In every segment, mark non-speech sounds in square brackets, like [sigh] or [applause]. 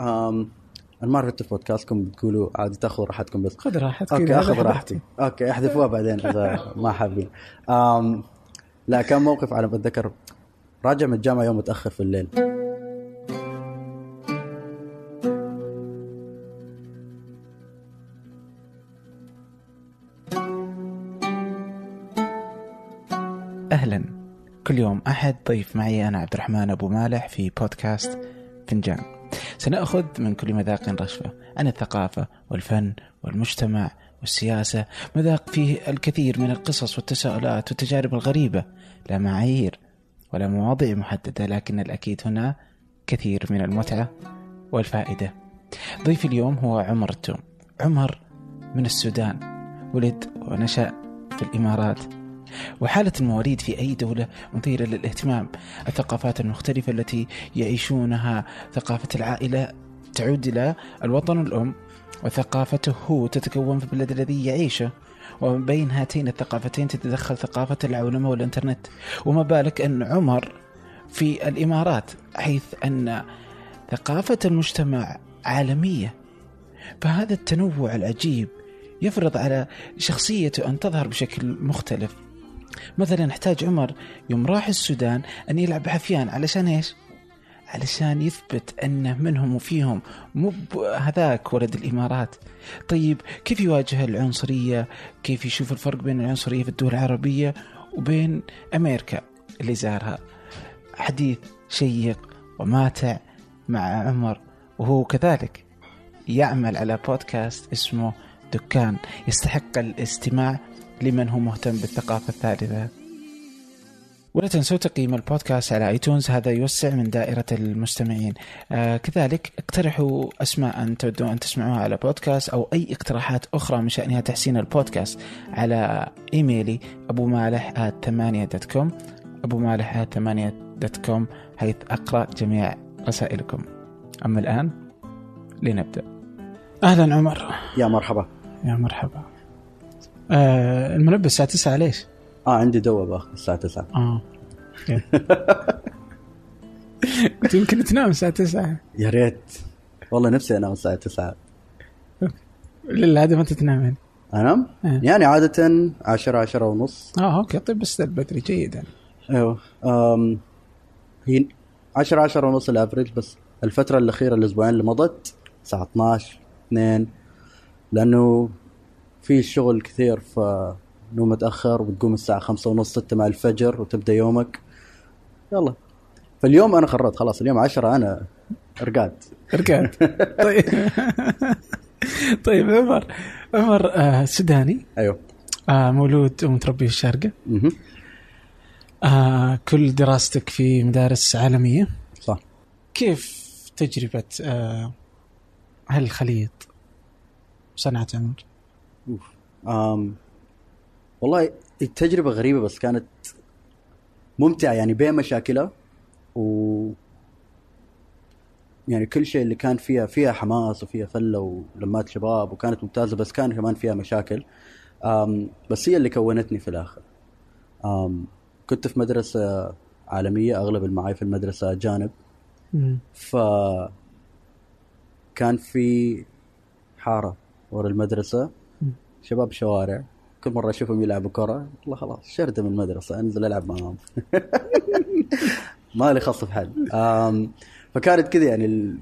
أم... أنا ما عرفت في بودكاستكم بتقولوا عادي تاخذوا راحتكم بس. خذ راحتك okay آخذ. راحتي. okay احذفوها بعدين إذا [laughs] ما حابين. أم... لا كان موقف على ما اتذكر راجع من الجامعة يوم متأخر في الليل. أهلا. كل يوم أحد ضيف معي أنا عبد الرحمن أبو مالح في بودكاست فنجان. سنأخذ من كل مذاق رشفة. عن الثقافة والفن والمجتمع والسياسة مذاق فيه الكثير من القصص والتساؤلات والتجارب الغريبة. لا معايير ولا مواضيع محددة لكن الأكيد هنا كثير من المتعة والفائدة. ضيفي اليوم هو عمر التوم. عمر من السودان ولد ونشأ في الإمارات. وحالة المواليد في أي دولة مثيرة للاهتمام. الثقافات المختلفة التي يعيشونها ثقافة العائلة تعود إلى الوطن الأم وثقافته هو تتكون في البلد الذي يعيشه. ومن بين هاتين الثقافتين تتدخل ثقافة العولمة والإنترنت. وما بالك أن عمر في الإمارات حيث أن ثقافة المجتمع عالمية. فهذا التنوع العجيب يفرض على شخصيته أن تظهر بشكل مختلف. مثلا أحتاج عمر يوم راح السودان أن يلعب حفيان علشان إيش؟ علشان يثبت أنه منهم وفيهم. مو هذاك ولد الإمارات. طيب كيف يواجه العنصرية؟ كيف يشوف الفرق بين العنصرية في الدول العربية وبين أمريكا؟ اللي زارها حديث شيق وماتع مع عمر وهو كذلك يعمل على بودكاست اسمه دكان. يستحق الاستماع لمن هو مهتم بالثقافة الثالثة. ولا تنسوا تقييم البودكاست على iTunes هذا يوسع من دائرة المستمعين. آه كذلك اقترحوا أسماء تودون أن تسمعوها على بودكاست أو أي اقتراحات أخرى من شأنها تحسين البودكاست على إيميلي ابو مالح ثمانية dot com ابو مالح ثمانية dot com حيث أقرأ جميع رسائلكم. أما الآن لنبدأ. أهلا عمر. يا مرحبا. يا مرحبا. آه المنبه الساعة 9 ليش؟ آه عندي دواء باخذ الساعة 9 آه. قلت [laughs] يمكن تنام الساعة 9 يا ريت. والله نفسي أنام الساعة 9 للعادة متى تنام يعني؟ أنام؟ إيه. يعني عادة 10 10 ونص. آه okay. طيب بس بدري جيد يعني. أيوه. أم هي 10 10 ونص ال average بس الفترة الأخيرة الأسبوعين اللي مضت الساعة 12 2 لأنه في شغل كثير فنوم متأخر وبتقوم الساعة 5 ونص 6 مع الفجر وتبدأ يومك. يلا. فاليوم أنا قررت خلاص اليوم 10 أنا رقاد رقاد [laughs] طيب. [laughs] طيب عمر عمر آه سوداني. أيوه. آه مولود ومتربي في الشارقة. مهم. آه كل دراستك في مدارس عالمية. صح. كيف تجربة آه هالخليط؟ صنعة عمر؟ أم والله التجربة غريبة بس كانت ممتعة يعني بين مشاكلها و يعني كل شيء اللي كان فيها فيها حماس وفيها فلة ولمات شباب وكانت ممتازة بس كان كمان فيها مشاكل أم بس هي اللي كونتني في الآخر أم كنت في مدرسة عالمية أغلب اللي معي في المدرسة أجانب مم. ف كان في حارة ورا المدرسة مم. شباب شوارع كل مرة أشوفهم يلعبوا كرة والله خلاص شردة من المدرسة أنزل ألعب معاهم. [laughs] ما لي خص في حد فكانت كذا يعني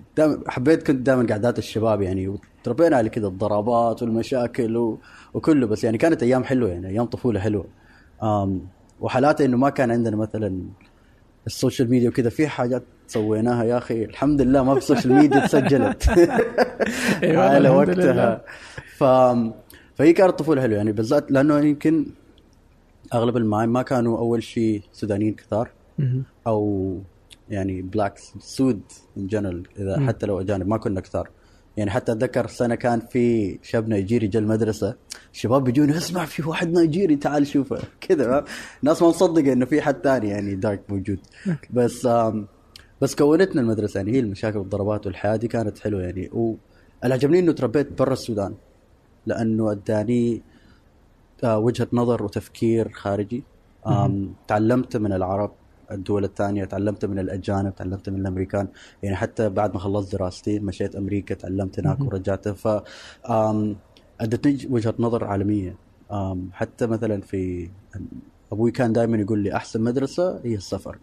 حبيت كنت دائما قعدات الشباب يعني وتربينا على كذا الضربات والمشاكل و... وكله بس يعني كانت أيام حلوة يعني أيام طفولة حلوة. آم، وحالاتها إنه ما كان عندنا مثلا ال social media وكذا في حاجات سويناها يا أخي الحمد لله ما في ال social media تسجلت. [laughs] أيوة على وقتها. ف فهي كانت طفولة حلوة يعني بالذات لأنه يمكن أغلب اللي معاي ما كانوا أول شيء سودانيين كثار. أو يعني blacks سود in general إذا. حتى لو أجانب ما كنا كثار يعني حتى أتذكر سنة كان في شاب نيجيري جا المدرسة الشباب بيجوني اسمع في واحد نيجيري تعال شوفه [laughs] كذا الناس ما مصدقة إنه في حد ثاني يعني dark موجود. بس بس كونتنا المدرسة يعني هي المشاكل والضربات والحياة دي كانت حلوة يعني واللي عجبني إنه تربيت برا السودان لأنه أداني آه، وجهة نظر وتفكير خارجي. تعلمت من العرب الدول الثانية تعلمت من الأجانب تعلمت من الأمريكان. يعني حتى بعد ما خلصت دراستي مشيت أمريكا تعلمت هناك. ورجعت. ف آم، أدتني وجهة نظر عالمية. آم، حتى مثلا في أبوي كان دائما يقول لي أحسن مدرسة هي السفر.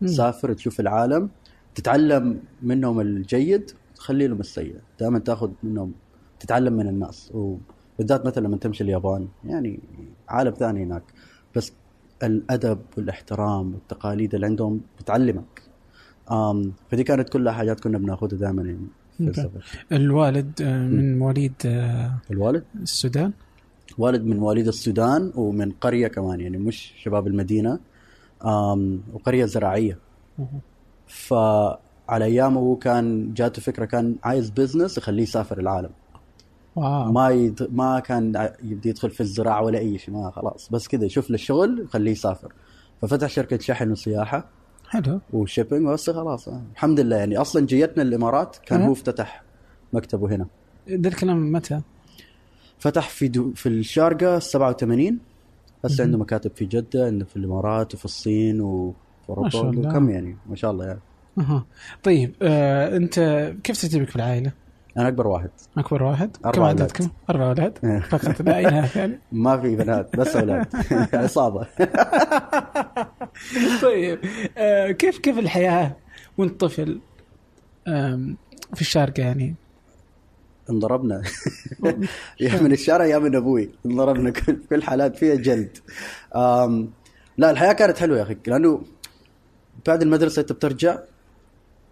مم. تسافر تشوف العالم تتعلم منهم الجيد تخلي لهم السيء. دائما تاخذ منهم تتعلم من الناس. وبالذات مثلا لما تمشي اليابان يعني عالم ثاني هناك. بس الأدب والإحترام والتقاليد اللي عندهم بتعلمك. آم فدي كانت كلها حاجات كنا بناخذها دائما يعني في. السفر. الوالد آه، من مواليد آه، الوالد؟ السودان. والد من مواليد السودان ومن قرية كمان يعني مش شباب المدينة. آم وقرية زراعية. فعلى أيامه هو كان جاته فكرة كان عايز business يخليه يسافر العالم. wow ما يد... ما كان يبدي يدخل في الزراعة ولا أي شيء ما خلاص بس كذا يشوف له الشغل يخليه يسافر ففتح شركة شحن وسياحة حلو و shipping بس خلاص. الحمد لله يعني أصلا جيتنا الإمارات كان أه. هو افتتح مكتبه هنا ده الكلام متى؟ فتح في دو... في الشارقة 87 بس مهم. عنده مكاتب في جدة عنده في الإمارات وفي الصين وفي أوروبا. وكم يعني ما شاء الله يعني أها طيب آه، أنت كيف ترتيبك في العائله؟ أنا أكبر واحد. أكبر واحد؟ كم. عددكم؟ أربع أولاد. إيه. فقط. لا يعني [laughs] ما في بنات بس أولاد. [laughs] عصابة. [laughs] طيب. آه، كيف كيف الحياة وانت طفل؟ في الشارقة يعني؟ انضربنا. يا من الشارع يا من أبوي. انضربنا. كل كل حالات فيها جلد. لا الحياة كانت حلوة يا أخي. لأنه بعد المدرسة أنت بترجع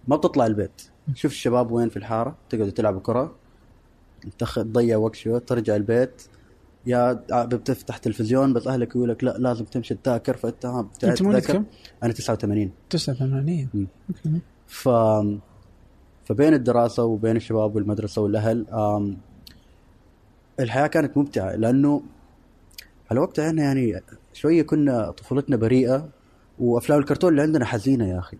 ما بتطلع البيت. شوف الشباب وين في الحارة تقعدوا تلعبوا كرة تخ- تضيع وقت شوي ترجع البيت يا بتفتح تلفزيون بس أهلك يقول لك لا لازم تمشي تذاكر فانت ها انت تذاكر. كم؟ أنا 89 89 مم. أوكي ف فبين الدراسة وبين الشباب والمدرسة والأهل آم، الحياة كانت ممتعة لأنه على وقتها إحنا يعني شوية كنا طفولتنا بريئة وأفلام الكرتون اللي عندنا حزينة يا أخي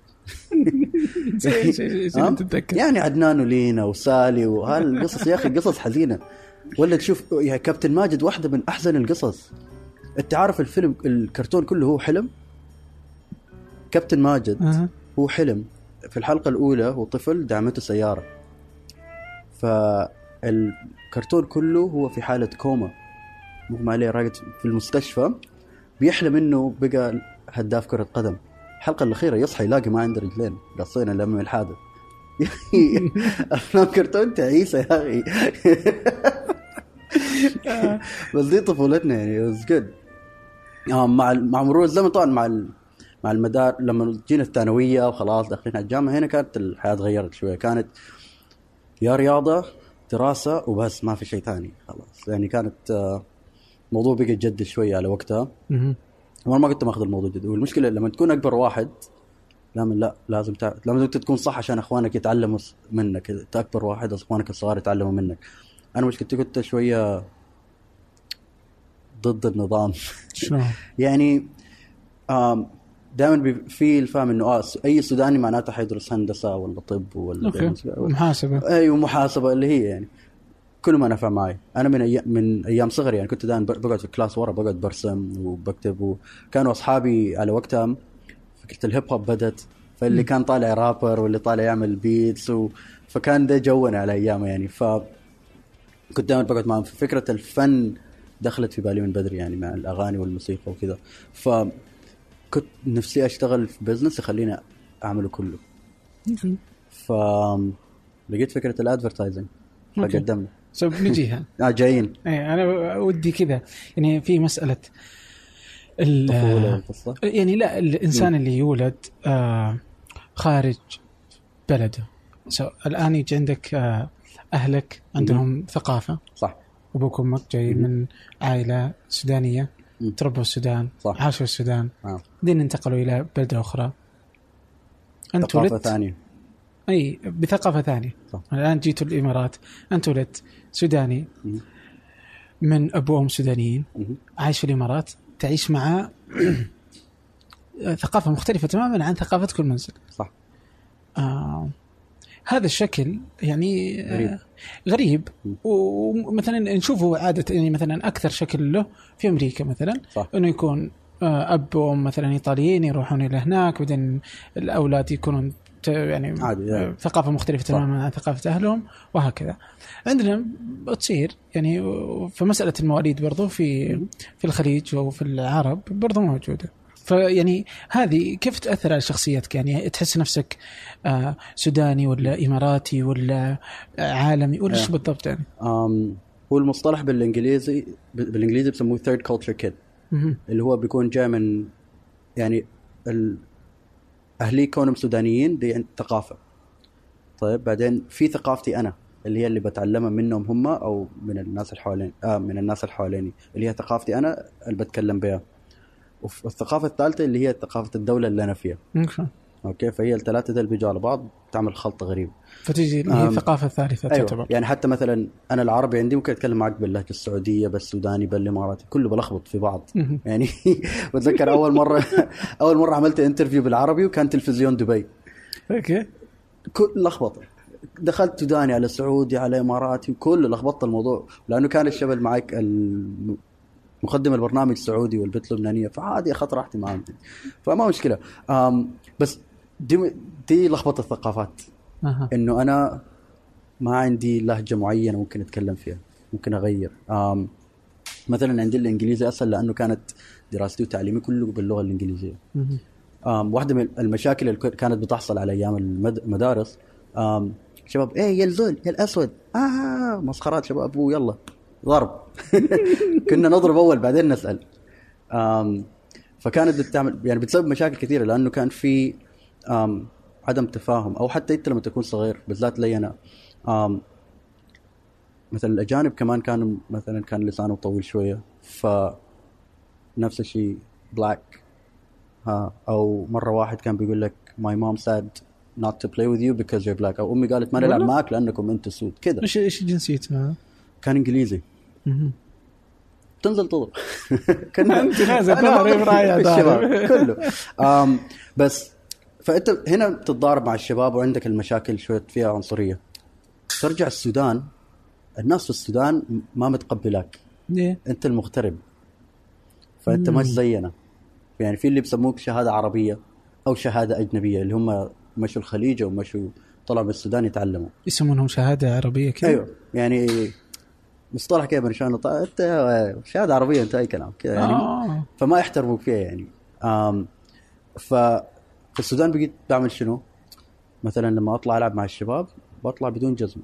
[laughs] [laughs] يعني عدنان ولينا وسالي وهالقصص يا أخي قصص حزينة. ولا تشوف يا كابتن ماجد واحدة من أحزن القصص. أنت عارف الفيلم الكرتون كله هو حلم؟ كابتن ماجد أها. هو حلم. في الحلقة الأولى هو طفل دعمته سيارة. فالكرتون كله هو في حالة كوما. مغمى عليه راقد في المستشفى. بيحلم إنه بقى هداف كرة قدم. الحلقة الأخيرة يصحى يلاقي ما عنده رجلين قصينا لما الحادث. يا [laughs] أفلام كرتون تعيسة يا أخي. بس دي طفولتنا يعني good. آه، مع مع مرور الزمن طبعا مع مع المدار لما جينا الثانوية وخلاص داخلين على الجامعة هنا كانت الحياة تغيرت شوية. كانت يا رياضة دراسة وبس ما في شيء ثاني خلاص. يعني كانت آه، موضوع بقى جد شوية على وقتها. وأنا ما كنت ماخذ الموضوع جد والمشكلة لما تكون أكبر واحد لازم لا لازم تع... لازم تكون صح عشان إخوانك يتعلموا منك. أنت أكبر واحد إخوانك الصغار يتعلموا منك. أنا مشكلتي كنت شوية ضد النظام؟ [laughs] يعني دائما في الفهم إنه آه أي سوداني معناته حيدرس هندسة ولا طب ولا محاسبة. أيوه محاسبه اللي هي يعني. كل ما نفع معي. أنا من أيام من أيام صغري يعني كنت دائما بقعد في ال class ورا بقعد برسم وبكتب وكانوا أصحابي على وقتها فكره ال hip hop بدت فاللي كان طالع رابر واللي طالع يعمل beats و... فكان ده جونا على أيامه يعني. ف كنت دائما بقعد معهم. فكره الفن دخلت في بالي من بدري يعني مع الأغاني والموسيقى وكذا. ف كنت نفسي أشتغل في business يخليني أعمله كله. ف لقيت فكرة الادفرتايزنج. فقدمنا. سو بنجيها [laughs] آه جايين. إيه أنا ودي كذا. يعني في مسألة ال- يعني لا الإنسان اللي يولد آه خارج بلده. سو الآن يجي عندك آه أهلك عندهم ثقافة. صح. أبوك وأمك جاي. من عائلة سودانية. تربوا السودان صح. عاشوا السودان. آه. بعدين انتقلوا إلى بلدة أخرى. أنت ثقافة ولدت ثانية. أي بثقافة ثانية صح. الآن جيتوا الإمارات أنت ولدت سوداني مم. من أبو وام سودانيين. عايش في الإمارات تعيش مع [clears throat] ثقافة مختلفة تماما عن ثقافتك المنزل صح آه هذا الشكل يعني آه، غريب. غريب. ومثلا نشوفه عادة يعني مثلا أكثر شكل له في أمريكا مثلا صح إنه يكون آه، أب وأم مثلا إيطاليين يروحون إلى هناك بعدين الأولاد يكونون يعني عادي، يعني. آه، ثقافة مختلفة. تماما عن ثقافة أهلهم وهكذا عندنا تصير يعني فمساله المواليد برضو في في الخليج وفي العرب برضو موجودة فيعني هذه كيف تأثر على شخصيتك يعني تحس نفسك آه، سوداني ولا إماراتي ولا عالمي ولا إيش. بالضبط يعني؟ هو المصطلح بالإنجليزي بالإنجليزي بسموه third culture kid. اللي هو بيكون جاي من يعني ال... أهلي كونهم سودانيين دي عند- ثقافة. طيب بعدين في ثقافتي أنا اللي هي اللي بتعلمها منهم هم أو من الناس اللي حوالين آه من الناس اللي حواليني اللي هي ثقافتي أنا اللي بتكلم بها. والثقافة الثالثة اللي هي ثقافة الدولة اللي أنا فيها. okay okay فهي الثلاثة دول بيجوا على بعض تعمل خلطه غريبه فتجي هي الثقافة الثالثة أيوه تعتبر. يعني حتى مثلا أنا العربي عندي ممكن أتكلم معك باللهجة السعودية بالسوداني بالاماراتي كله بلخبط في بعض. يعني [laughs] بتذكر أول مرة أول مرة عملت interview بالعربي وكان تلفزيون دبي. okay. كل لخبطة. دخلت سوداني على سعودي على إماراتي وكله لخبطت الموضوع. لأنه كان الشباب معك الم- مقدم البرنامج سعودي والبنت لبنانيه فعادي أخذت راحتي معهم. فما مشكلة. بس دي دي لخبطة الثقافات. أها. إنه أنا ما عندي لهجة معينة ممكن أتكلم فيها ممكن أغير. أم مثلا عندي الإنجليزي اسهل لأنه كانت دراستي وتعليمي كله باللغة الإنجليزية. أم واحدة من المشاكل اللي كانت بتحصل على أيام المد- المدارس. أم شباب إيه يا الزول يا الأسود. آه مسخرات شباب. ويلا ضرب. [laughs] كنا نضرب أول بعدين نسأل. أم فكانت بتعمل يعني بتسبب مشاكل كثيرة لأنه كان في عدم تفاهم أو حتى انت لما تكون صغير بالذات لي أنا مثلا الأجانب كمان كانوا مثلا كان لسانه طويل شوية ف نفس الشيء بلاك ها أو مرة واحد كان بيقول لك my mom said not to play with you because you're black أو أمي قالت ما نلعب؟ معك لأنكم أنتم سود كذا إيش إيش جنسيتنا؟ كان إنجليزي. تنزل تضرب [laughs] كنا نازل [laughs] الشباب ضارب. كله بس فأنت هنا بتتضارب مع الشباب وعندك المشاكل شوية فيها عنصرية. ترجع السودان الناس في السودان ما متقبلاك. ليه؟ أنت المغترب. فأنت. مش زينا يعني في اللي بيسموك شهادة عربية أو شهادة أجنبية اللي هم مشوا الخليج أو مشوا طلعوا من السودان يتعلموا. يسمونهم شهادة عربية كذا؟ أيوه. يعني مصطلح كيف من شلون أنت شهادة عربية أنت أي كلام. كذا يعني آه. فما يحترموك فيها يعني. ف في السودان بقيت بعمل شنو؟ مثلا لما أطلع ألعب مع الشباب بطلع بدون جزمة.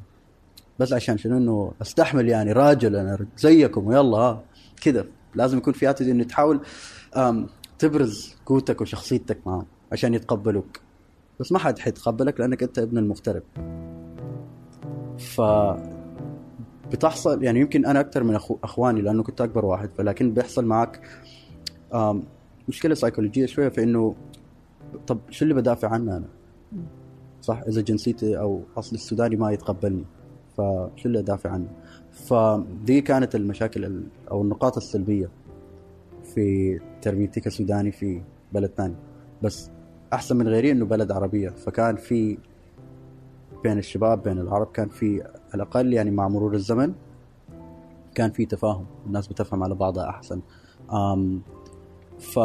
بس عشان شنو؟ إنه أستحمل يعني راجل أنا زيكم ويلا كذا لازم يكون في اتيتيود إنه تحاول تبرز قوتك وشخصيتك معهم عشان يتقبلوك. بس ما حد حيتقبلك لأنك أنت ابن المغترب. ف بتحصل يعني يمكن أنا أكثر من أخو أخواني لأنه كنت أكبر واحد فلكن بيحصل معك مشكلة سيكولوجيه شوية في إنه طب شو اللي بدافع عنه أنا؟ صح إذا جنسيتي أو اصلي السوداني ما يتقبلني فشو اللي أدافع عنه؟ فدي كانت المشاكل ال- أو النقاط السلبية في تربيتي كسوداني في بلد ثاني بس أحسن من غيري إنه بلد عربية فكان في بين الشباب بين العرب كان في على الأقل يعني مع مرور الزمن كان في تفاهم الناس بتفهم على بعضها أحسن ف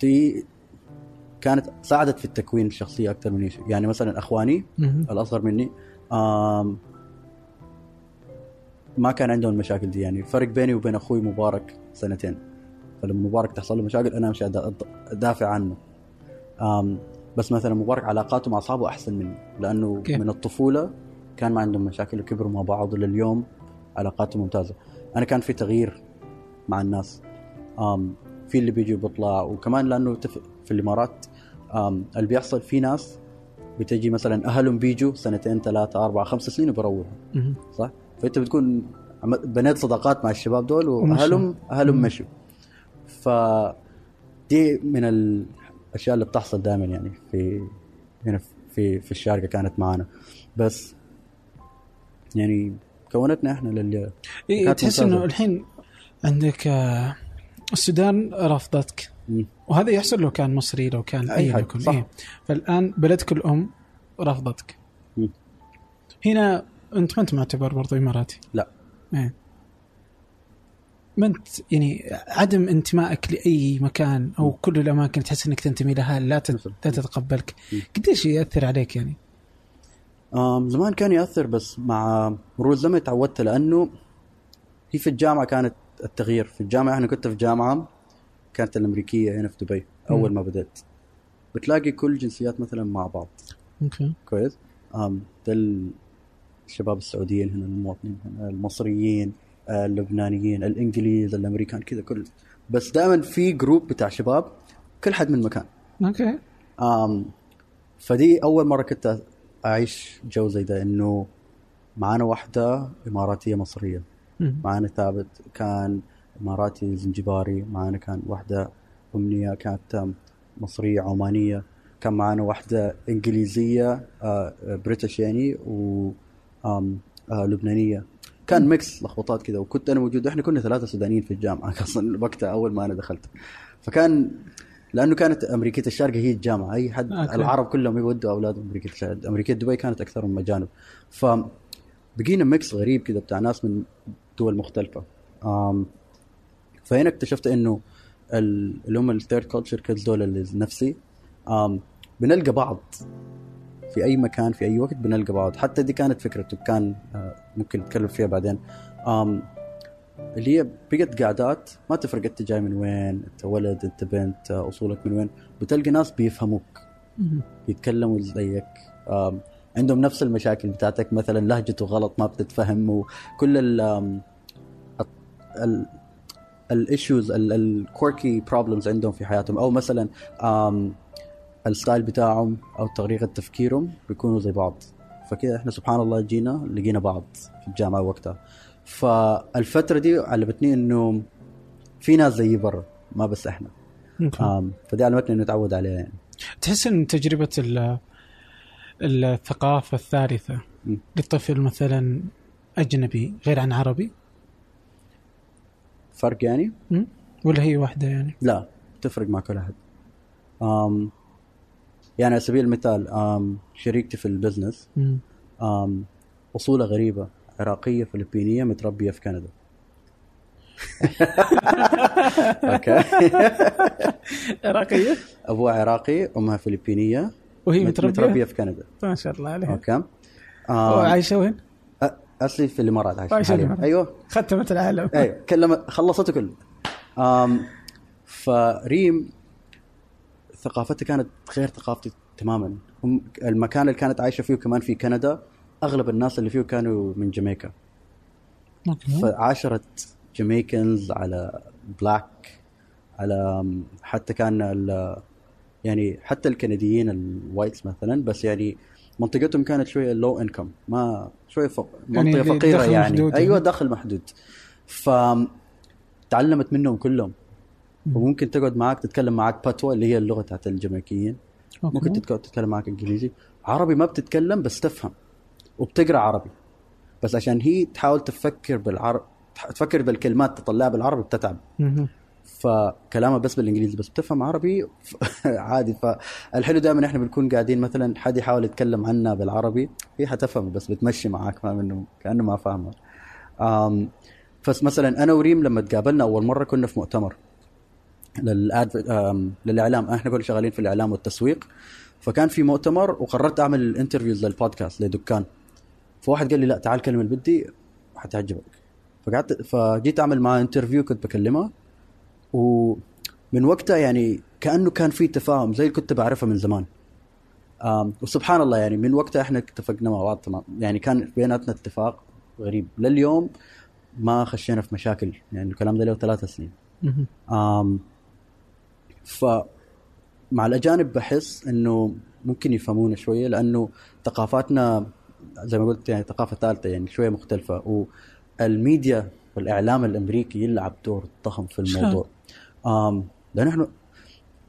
دي كانت ساعدت في التكوين الشخصية أكثر من شيء يعني مثلا أخواني. الأصغر مني آم ما كان عندهم المشاكل دي يعني فرق بيني وبين أخوي مبارك سنتين فلما مبارك تحصل له مشاكل أنا أمشي أدافع عنه آم بس مثلا مبارك علاقاته مع أصحابه أحسن مني لأنه كيف؟ من الطفولة كان ما عندهم مشاكل وكبروا مع بعض ولليوم علاقاتهم ممتازة أنا كان في تغيير مع الناس آم في اللي بيجي بيطلع وكمان لأنه. في الإمارات اللي بيحصل في ناس بتجي مثلا أهلهم بيجوا سنتين ثلاثة أربعة خمس سنين وبروحوا. صح؟ فأنت بتكون بنيت صداقات مع الشباب دول أهلهم مم. مشوا ف دي من الأشياء اللي بتحصل دائما يعني في هنا في في الشارقة كانت معنا بس يعني كونتنا إحنا للي إيه تحس. إنه الحين عندك آه، السودان رفضتك. وهذا يحصل لو كان مصري لو كان أي حد، صح. إيه. فالآن بلدك الام رفضتك مم. هنا أنت ما أنت معتبر برضو إماراتي؟ لا. إيه. ما أنت يعني عدم انتمائك لأي مكان أو كل الأماكن تحس إنك تنتمي لها لا تت- لا تتقبلك. قديش يأثر عليك يعني؟ آم زمان كان يأثر بس مع مرور الزمن تعودت لأنه هي في الجامعة كانت التغيير. في الجامعة إحنا كنت في جامعة كانت الأمريكية هنا في دبي أول مم. ما بدأت. بتلاقي كل جنسيات مثلا مع بعض. okay. كويس؟ ده الشباب السعوديين هنا المواطنين هنا المصريين آه، اللبنانيين الإنجليز الأمريكان كذا كل. بس دائما في group بتاع شباب كل حد من مكان. okay. آم فدي أول مرة كنت أعيش جو زي ده إنه معانا واحدة إماراتية مصرية. معانا ثابت كان إماراتي زنجباري معانا كان واحدة أمنية كانت مصرية عمانية. كان معانا واحدة إنجليزية آه، British يعني و آه، لبنانية. كان mix لخبطات كذا وكنت أنا موجود. إحنا كنا ثلاثة سودانيين في الجامعة. [laughs] أصلا وقتها أول ما أنا دخلت. فكان لأنه كانت أمريكية الشرق هي الجامعة. أي حد okay. العرب كلهم يودوا اولادهم أمريكية الشرق. أمريكية دبي كانت اكثرهم أجانب. ف بقينا mix غريب كذا بتاع ناس من دول مختلفة. فهنا اكتشفت إنه ال- اللي هم ال third culture kids دول اللي نفسي آم بنلقى بعض. في أي مكان في أي وقت بنلقى بعض. حتى دي كانت فكرته كان آه، ممكن نتكلم فيها بعدين. اللي هي بقت قعدات ما تفرق أنت جاي من وين أنت ولد أنت بنت آه، أصولك من وين. بتلقى ناس بيفهموك. يتكلموا زيك. عندهم نفس المشاكل بتاعتك مثلا لهجته غلط ما بتتفهم وكل ال ال issues ال quirky problems عندهم في حياتهم. أو مثلا ال style بتاعهم أو طريقة تفكيرهم بيكونوا زي بعض. فكده إحنا سبحان الله جينا لقينا بعض في الجامعة وقتها. فالفترة دي علمتني إنه في ناس زيي برا ما بس إحنا. فدي علمتني إنه اتعود عليها يعني. تحس إن تجربة ال- الثقافة الثالثة. للطفل مثلا أجنبي غير عن عربي؟ فرق يعني? ولا هي واحدة يعني؟ لا تفرق مع كل أحد. أم يعني على سبيل المثال أم شريكتي في البزنس. أم اصولها غريبة عراقية فلبينية متربية في كندا. [laughs] okay. عراقية؟ أبوها عراقي أمها فلبينية وهي مت- متربية, متربية في كندا. ما شاء الله عليها. okay. أم وعايشه وين؟ أصلي في الإمارات عايشه عايشة حاليا. أيوه. ختمت العالم. أيوه كلمت خلصته كله. أم frame ثقافتها كانت غير ثقافتي تماما. هم المكان اللي كانت عايشة فيه كمان في كندا أغلب الناس اللي فيه كانوا من جامايكا فعاشرت جامايكنز على بلاك على حتى كان يعني حتى الكنديين الوايتس مثلا بس يعني منطقتهم كانت شوية لو انكم ما شوية فوق يعني منطقة اللي فقيرة دخل يعني. محدود أيوه يعني. دخل محدود. ف تعلمت منهم كلهم. وممكن تقعد معاك تتكلم معاك باتوا اللي هي اللغة بتاعت الجامايكيين. ممكن تتك- تتكلم معاك إنجليزي. عربي ما بتتكلم بس تفهم. وبتقرأ عربي. بس عشان هي تحاول تفكر بالعرب تفكر بالكلمات تطلعها بالعربي بتتعب. فكلامها بس بالإنجليزي بس بتفهم عربي؟ [laughs] عادي. فالحلو دائما إحنا بنكون قاعدين مثلا حد يحاول يتكلم عنا بالعربي هي حتفهم بس بتمشي معاك فاهم انه كأنه ما فاهمه. أم بس مثلا أنا وريم لما تقابلنا أول مرة كنا في مؤتمر للاد أم، للإعلام. إحنا كنا شغالين في الإعلام والتسويق. فكان في مؤتمر وقررت أعمل interviews لل podcast لدكان. فواحد قال لي لا تعال كلم اللي بدي حتعجبك. فقعدت فجيت أعمل معاه interview كنت بكلمها ومن وقتها يعني كأنه كان في تفاهم زي اللي كنت بعرفها من زمان. وسبحان الله يعني من وقتها إحنا اتفقنا مع بعض تمام. يعني كان بيناتنا اتفاق غريب. لليوم ما خشينا في مشاكل يعني الكلام ده له ثلاثة سنين. آم ف مع الأجانب بحس إنه ممكن يفهمونا شوية لأنه ثقافاتنا زي ما قلت يعني ثقافة ثالثة يعني شوية مختلفة. والميديا والإعلام الأمريكي يلعب دور ضخم في الموضوع. آم لأن إحنا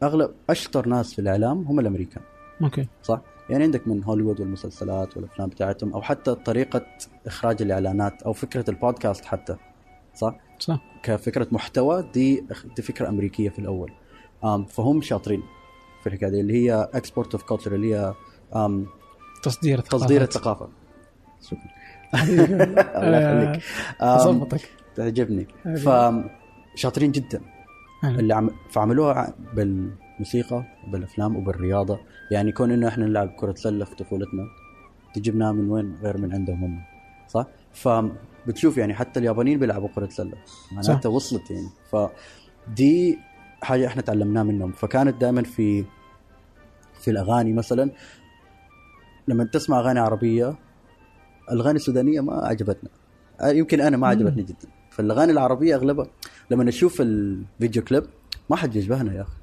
أغلب أشطر ناس في الإعلام هم الأمريكان okay صح؟ يعني عندك من هوليوود والمسلسلات والأفلام بتاعتهم أو حتى طريقة إخراج الإعلانات أو فكرة البودكاست حتى صح؟ صح كفكرة محتوى دي دي فكرة أمريكية في الأول آم فهم شاطرين في الحكاية دي اللي هي export of culture اللي هي آم تصدير تصدير الثقافات. الثقافة شكرا [laughs] الله يخليك أظبطك تعجبني حلو. فشاطرين جدا. اللي عم... فعملوها بالموسيقى وبالأفلام وبالرياضة. يعني كون إنه إحنا نلعب كرة سلة في طفولتنا جبناها من وين؟ غير من عندهم هم صح؟ فبتشوف يعني حتى اليابانيين بيلعبوا كرة سلة. معناتها وصلت يعني. فدي حاجة إحنا تعلمناها منهم. فكانت دائما في في الأغاني مثلا. لما تسمع أغاني عربية الأغاني السودانية ما عجبتنا. آه، يمكن أنا ما عجبتني جدا. فالاغاني العربية اغلبها لما نشوف الفيديو كليب ما حد يشبهنا يا أخي.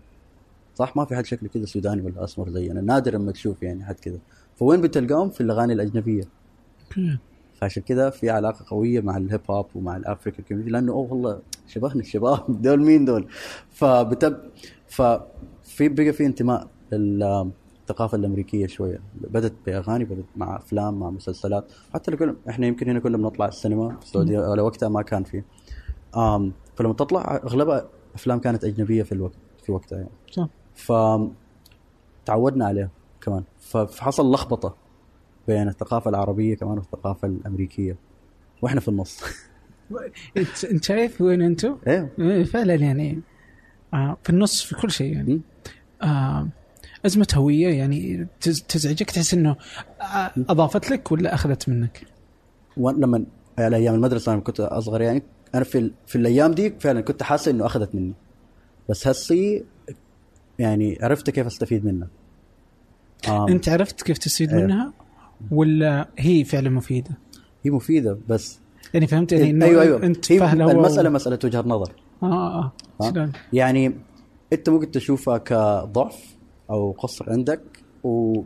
صح؟ ما في حد شكله كذا سوداني ولا أسمر زينا. نادر لما تشوف يعني حد كذا. فوين بتلقاهم؟ في الأغاني الأجنبية. فعشان كذا في علاقة قوية مع الهيب هوب ومع ال African community لأنه أوه والله شبهنا الشباب. [laughs] دول مين دول؟ فبتب ففي بقى في انتماء للثقافه الأمريكية شوية. بدت بأغاني بدت مع أفلام مع مسلسلات. حتى لو إحنا يمكن هنا كنا بنطلع السينما في السعوديه على وقتها ما كان في. آم فلما تطلع أغلبها أفلام كانت أجنبية في الوقت في وقتها يعني. صح. ف تعودنا عليها كمان. فحصل لخبطة بين الثقافة العربية كمان والثقافة الأمريكية. وإحنا في النص. [laughs] انت شايف وين أنتم؟ إيه. إيه، فعلا يعني آه في النص في كل شيء يعني. آه أزمة هوية يعني تز- تزعجك تحس إنه آه، أضافت لك ولا أخذت منك؟ لما على أيام المدرسة لما كنت أصغر يعني أنا في. في الأيام دي فعلا كنت حاسس إنه أخذت مني بس هسي يعني عرفت كيف أستفيد منها أنت عرفت كيف تستفيد إيه. منها ولا هي فعلا مفيدة؟ هي مفيدة بس يعني فهمت يعني إنه أيوه أيوه أنت هي المسألة مسألة وجهة نظر آه آه؟ شلون؟ يعني أنت ممكن تشوفها كضعف أو قصر عندك؟ و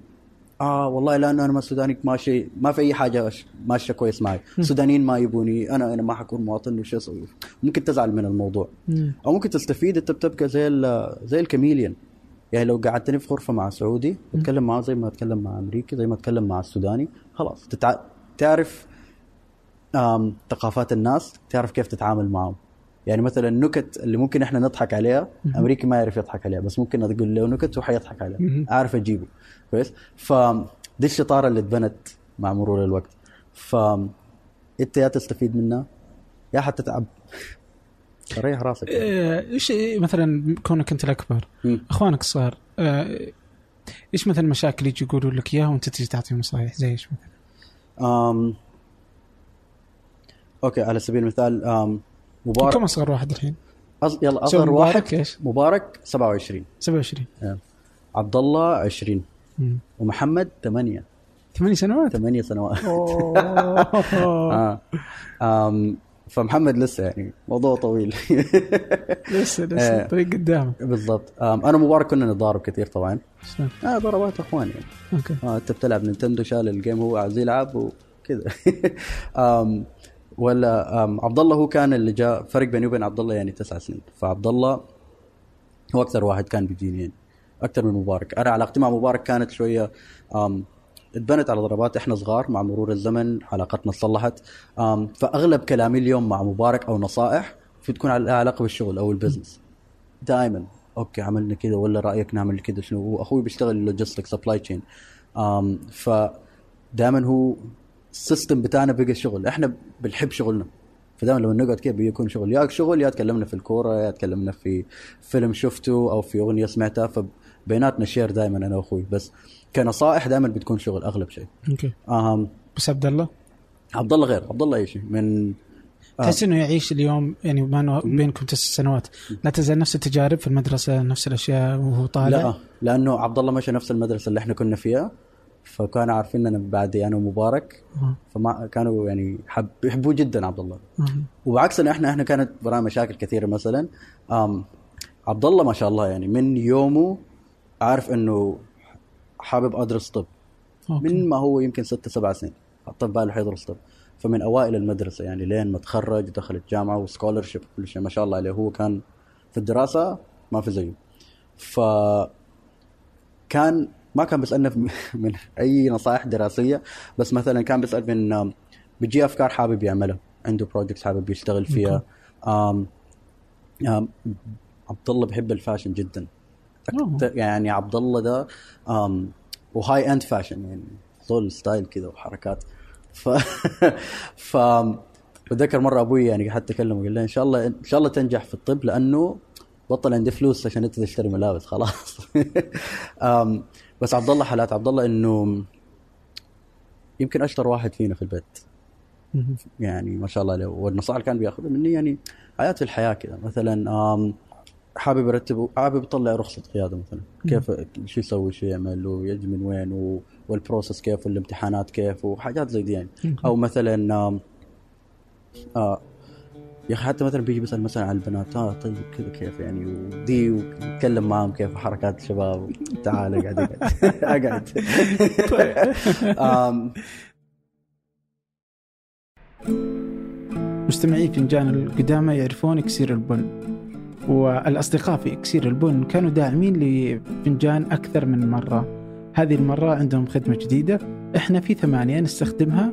آه والله لأنه أنا ما سوداني ماشي ما في أي حاجة ماشية كويس معي. السودانيين ما يبوني أنا أنا ما حكون مواطن وش أسوي ممكن تزعل من الموضوع. أو ممكن تستفيد أنت بتبقى زي زي الكاميليان. يعني لو قعدتني في غرفة مع سعودي أتكلم معه زي ما أتكلم مع امريكي زي ما أتكلم مع السوداني خلاص. تتع... تعرف. ثقافات الناس تعرف كيف تتعامل معهم. يعني مثلا النكت اللي ممكن إحنا نضحك عليها أمريكي ما يعرف يضحك عليها بس ممكن أقول له نكت وهو حيضحك عليها. أعرف أجيبه. كويس؟ ف دي الشطارة اللي اتبنت مع مرور الوقت. ف أنت يا تستفيد منها؟ يا حتتعب؟ ريح راسك. آه، إيش مثلا كونك أنت الأكبر. أخوانك الصغار آه، إيش مثلا مشاكل يجي يقولوا لك إياها وأنت تجي تعطيهم نصائح زي إيش مثلا؟ أم... أوكي على سبيل المثال أم... مبارك. كم أصغر واحد الحين؟ أص... يلا أصغر مبارك واحد إيش؟ مبارك 27 27 عبد الله 20 مم. ومحمد 8 ثمانية سنوات؟ 8 سنوات. [laughs] آه. أم... فمحمد لسه يعني موضوع طويل. [laughs] لسه لسه. آه. الطريق قدامك بالضبط. أم... أنا ومبارك كنا نتضارب كثير طبعا؟ آه ضربات أخوان يعني. okay. آه أنت بتلعب نينتندو شال ال game هو عايز يلعب وكذا. [laughs] ولا عبد الله هو كان اللي جاء فرق بيني وبين عبد الله يعني تسع سنين. فعبد الله هو أكثر واحد كان بيجيني يعني أكثر من مبارك. أنا علاقتي مع مبارك كانت شوية اتبنت على ضربات إحنا صغار مع مرور الزمن علاقتنا تصلحت أم فأغلب كلامي اليوم مع مبارك أو نصائح في تكون على علاقة بالشغل أو ال business دائما okay عملنا كذا ولا رأيك نعمل كذا؟ شنو؟ هو أخوي بيشتغل logistics supply chain ف دائما هو ال system بتاعنا بقى شغل. إحنا بنحب شغلنا. فدائما لما نقعد كذا بيكون شغل. يا شغل يا تكلمنا في الكورة يا تكلمنا في فيلم شفته أو في أغنية سمعتها. فبيناتنا share دائما أنا وأخوي. بس كنصائح دائما بتكون شغل أغلب شيء. okay. أهم. بس عبد الله عبد الله غير. عبد الله أي شيء. من آه. تحس إنه يعيش اليوم يعني بما انه بينكم تسع سنوات. لا تزال نفس التجارب في المدرسة نفس الأشياء وهو طالع؟ لا. لأنه عبد الله مشى نفس المدرسة اللي إحنا كنا فيها. فكانوا عارفين أنا بعدي أنا ومبارك. فما كانوا يعني حب يحبوه جدا عبد الله. وبعكسنا إحنا إحنا كانت ورانا مشاكل كثيرة مثلا عبد الله ما شاء الله يعني من يومه عارف إنه حابب أدرس طب okay. من ما هو يمكن ستة سبع سنين حط في باله حيدرس طب فمن أوائل المدرسة يعني لين ما تخرج ودخل الجامعة و scholarship وكل شيء ما شاء الله عليه هو كان في الدراسة ما في زيه ف كان ما كان بيسألنا [laughs] من أي نصائح دراسية بس مثلا كان بيسأل من بيجي أفكار حابب يعملها. عنده projects حابب يشتغل فيها. آم آم عبد الله بحب ال fashion جدا. يعني عبد الله ده و high-end fashion يعني زول style كذا وحركات. ف [laughs] ف بتذكر مرة أبوي يعني حتى كلمه قال له إن شاء الله إن شاء الله تنجح في الطب لأنه بطل عندي فلوس عشان انت تشتري ملابس خلاص. [laughs] بس عبد الله حالات عبد الله إنه يمكن أشطر واحد فينا في البيت. يعني ما شاء الله والنصائح اللي كان بياخذها مني يعني حياه الحياة كذا مثلا حابب يرتب حابب يطلع رخصة قيادة مثلا. كيف شو يسوي شو يعمل ويجي من وين و- والبروسس كيف والامتحانات كيف وحاجات زي دي يعني. أو مثلا آه يا أخي حتى مثلا بيجي بيسال مثلا عن البنات آه طيب كذا كيف يعني؟ ودي ويتكلم معاهم كيف حركات الشباب. تعال [laughs] اقعد أقعد. اقعد آم، مستمعي فنجان القدامى يعرفون إكسير البن والأصدقاء في إكسير البن كانوا داعمين لفنجان أكثر من مرة. هذه المرة عندهم خدمة جديدة إحنا في ثمانية نستخدمها.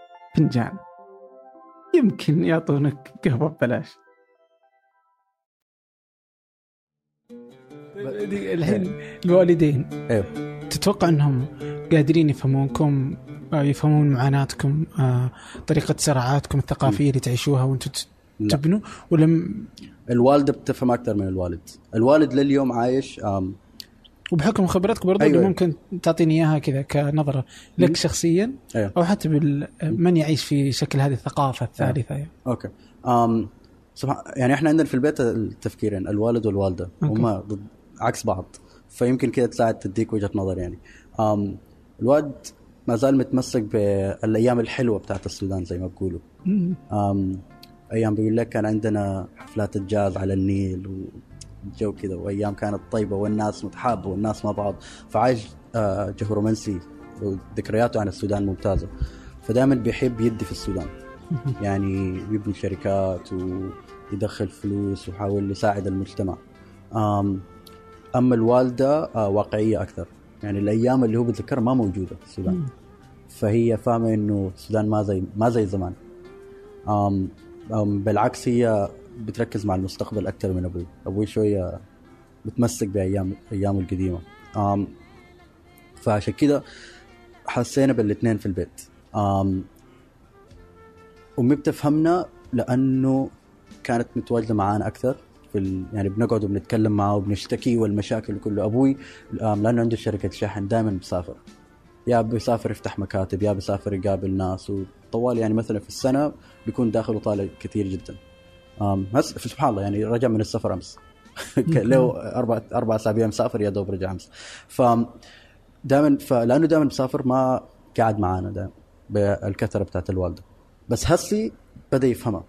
فنجان. يمكن يعطونك قهوة ببلاش. الحين الوالدين. أيوه تتوقع إنهم قادرين يفهمونكم آه، يفهمون معاناتكم آه، طريقة صراعاتكم الثقافية اللي تعيشوها وأنتم. تبنوا ولم الوالدة بتفهم أكثر من الوالد. الوالد لليوم عايش وبحكم خبرتك برضو أيوة. ممكن تعطيني إياها كذا كنظرة لك. شخصيا أيوه أو حتى بال- من يعيش في شكل هذه الثقافة الثالثة يعني. أوكي آم سبحان يعني إحنا عندنا في البيت التفكيرين الوالد والوالدة. هم ضد عكس بعض فيمكن كذا تساعد تديك وجهة نظر يعني آم الوالد ما زال متمسك بالأيام الحلوة بتاعت السودان زي ما. آم أيام بيقول لك كان عندنا حفلات الجاز على النيل والجو كذا وأيام كانت طيبة والناس متحابة والناس مع بعض. فعايش آه، جو رومانسي وذكرياته عن السودان ممتازة. فدائما بيحب يدي في السودان. [laughs] يعني بيبني شركات ويدخل فلوس ويحاول يساعد المجتمع. أما الوالدة آه، واقعية أكثر. يعني الأيام اللي هو بيتذكرها ما موجودة في السودان. فهي فاهمة إنه السودان ما زي ما زي زمان. أم أم بالعكس هي بتركز مع المستقبل أكثر من أبوي. أبوي شوية متمسك بايام أيامه القديمة. أم فعشان كده حسينا بالاثنين في البيت. أم أمي بتفهمنا لأنه كانت متواجدة معانا أكثر في ال... يعني بنقعد وبنتكلم معاه وبنشتكي والمشاكل كله أبوي لأنه عنده شركة شحن دائما بيسافر. يا بيسافر يفتح مكاتب يا بيسافر يقابل ناس. وطوال يعني مثلا في السنة بيكون داخل وطالع كثير جدا. هس سبحان الله يعني رجع من السفر أمس. [laughs] له أربع أربع أسابيع مسافر يا دوب رجع أمس. ف دائما فلانه دائما مسافر ما قاعد معانا دائما بالكثره بتاعت الوالدة. بس هسي بدأ يفهمها.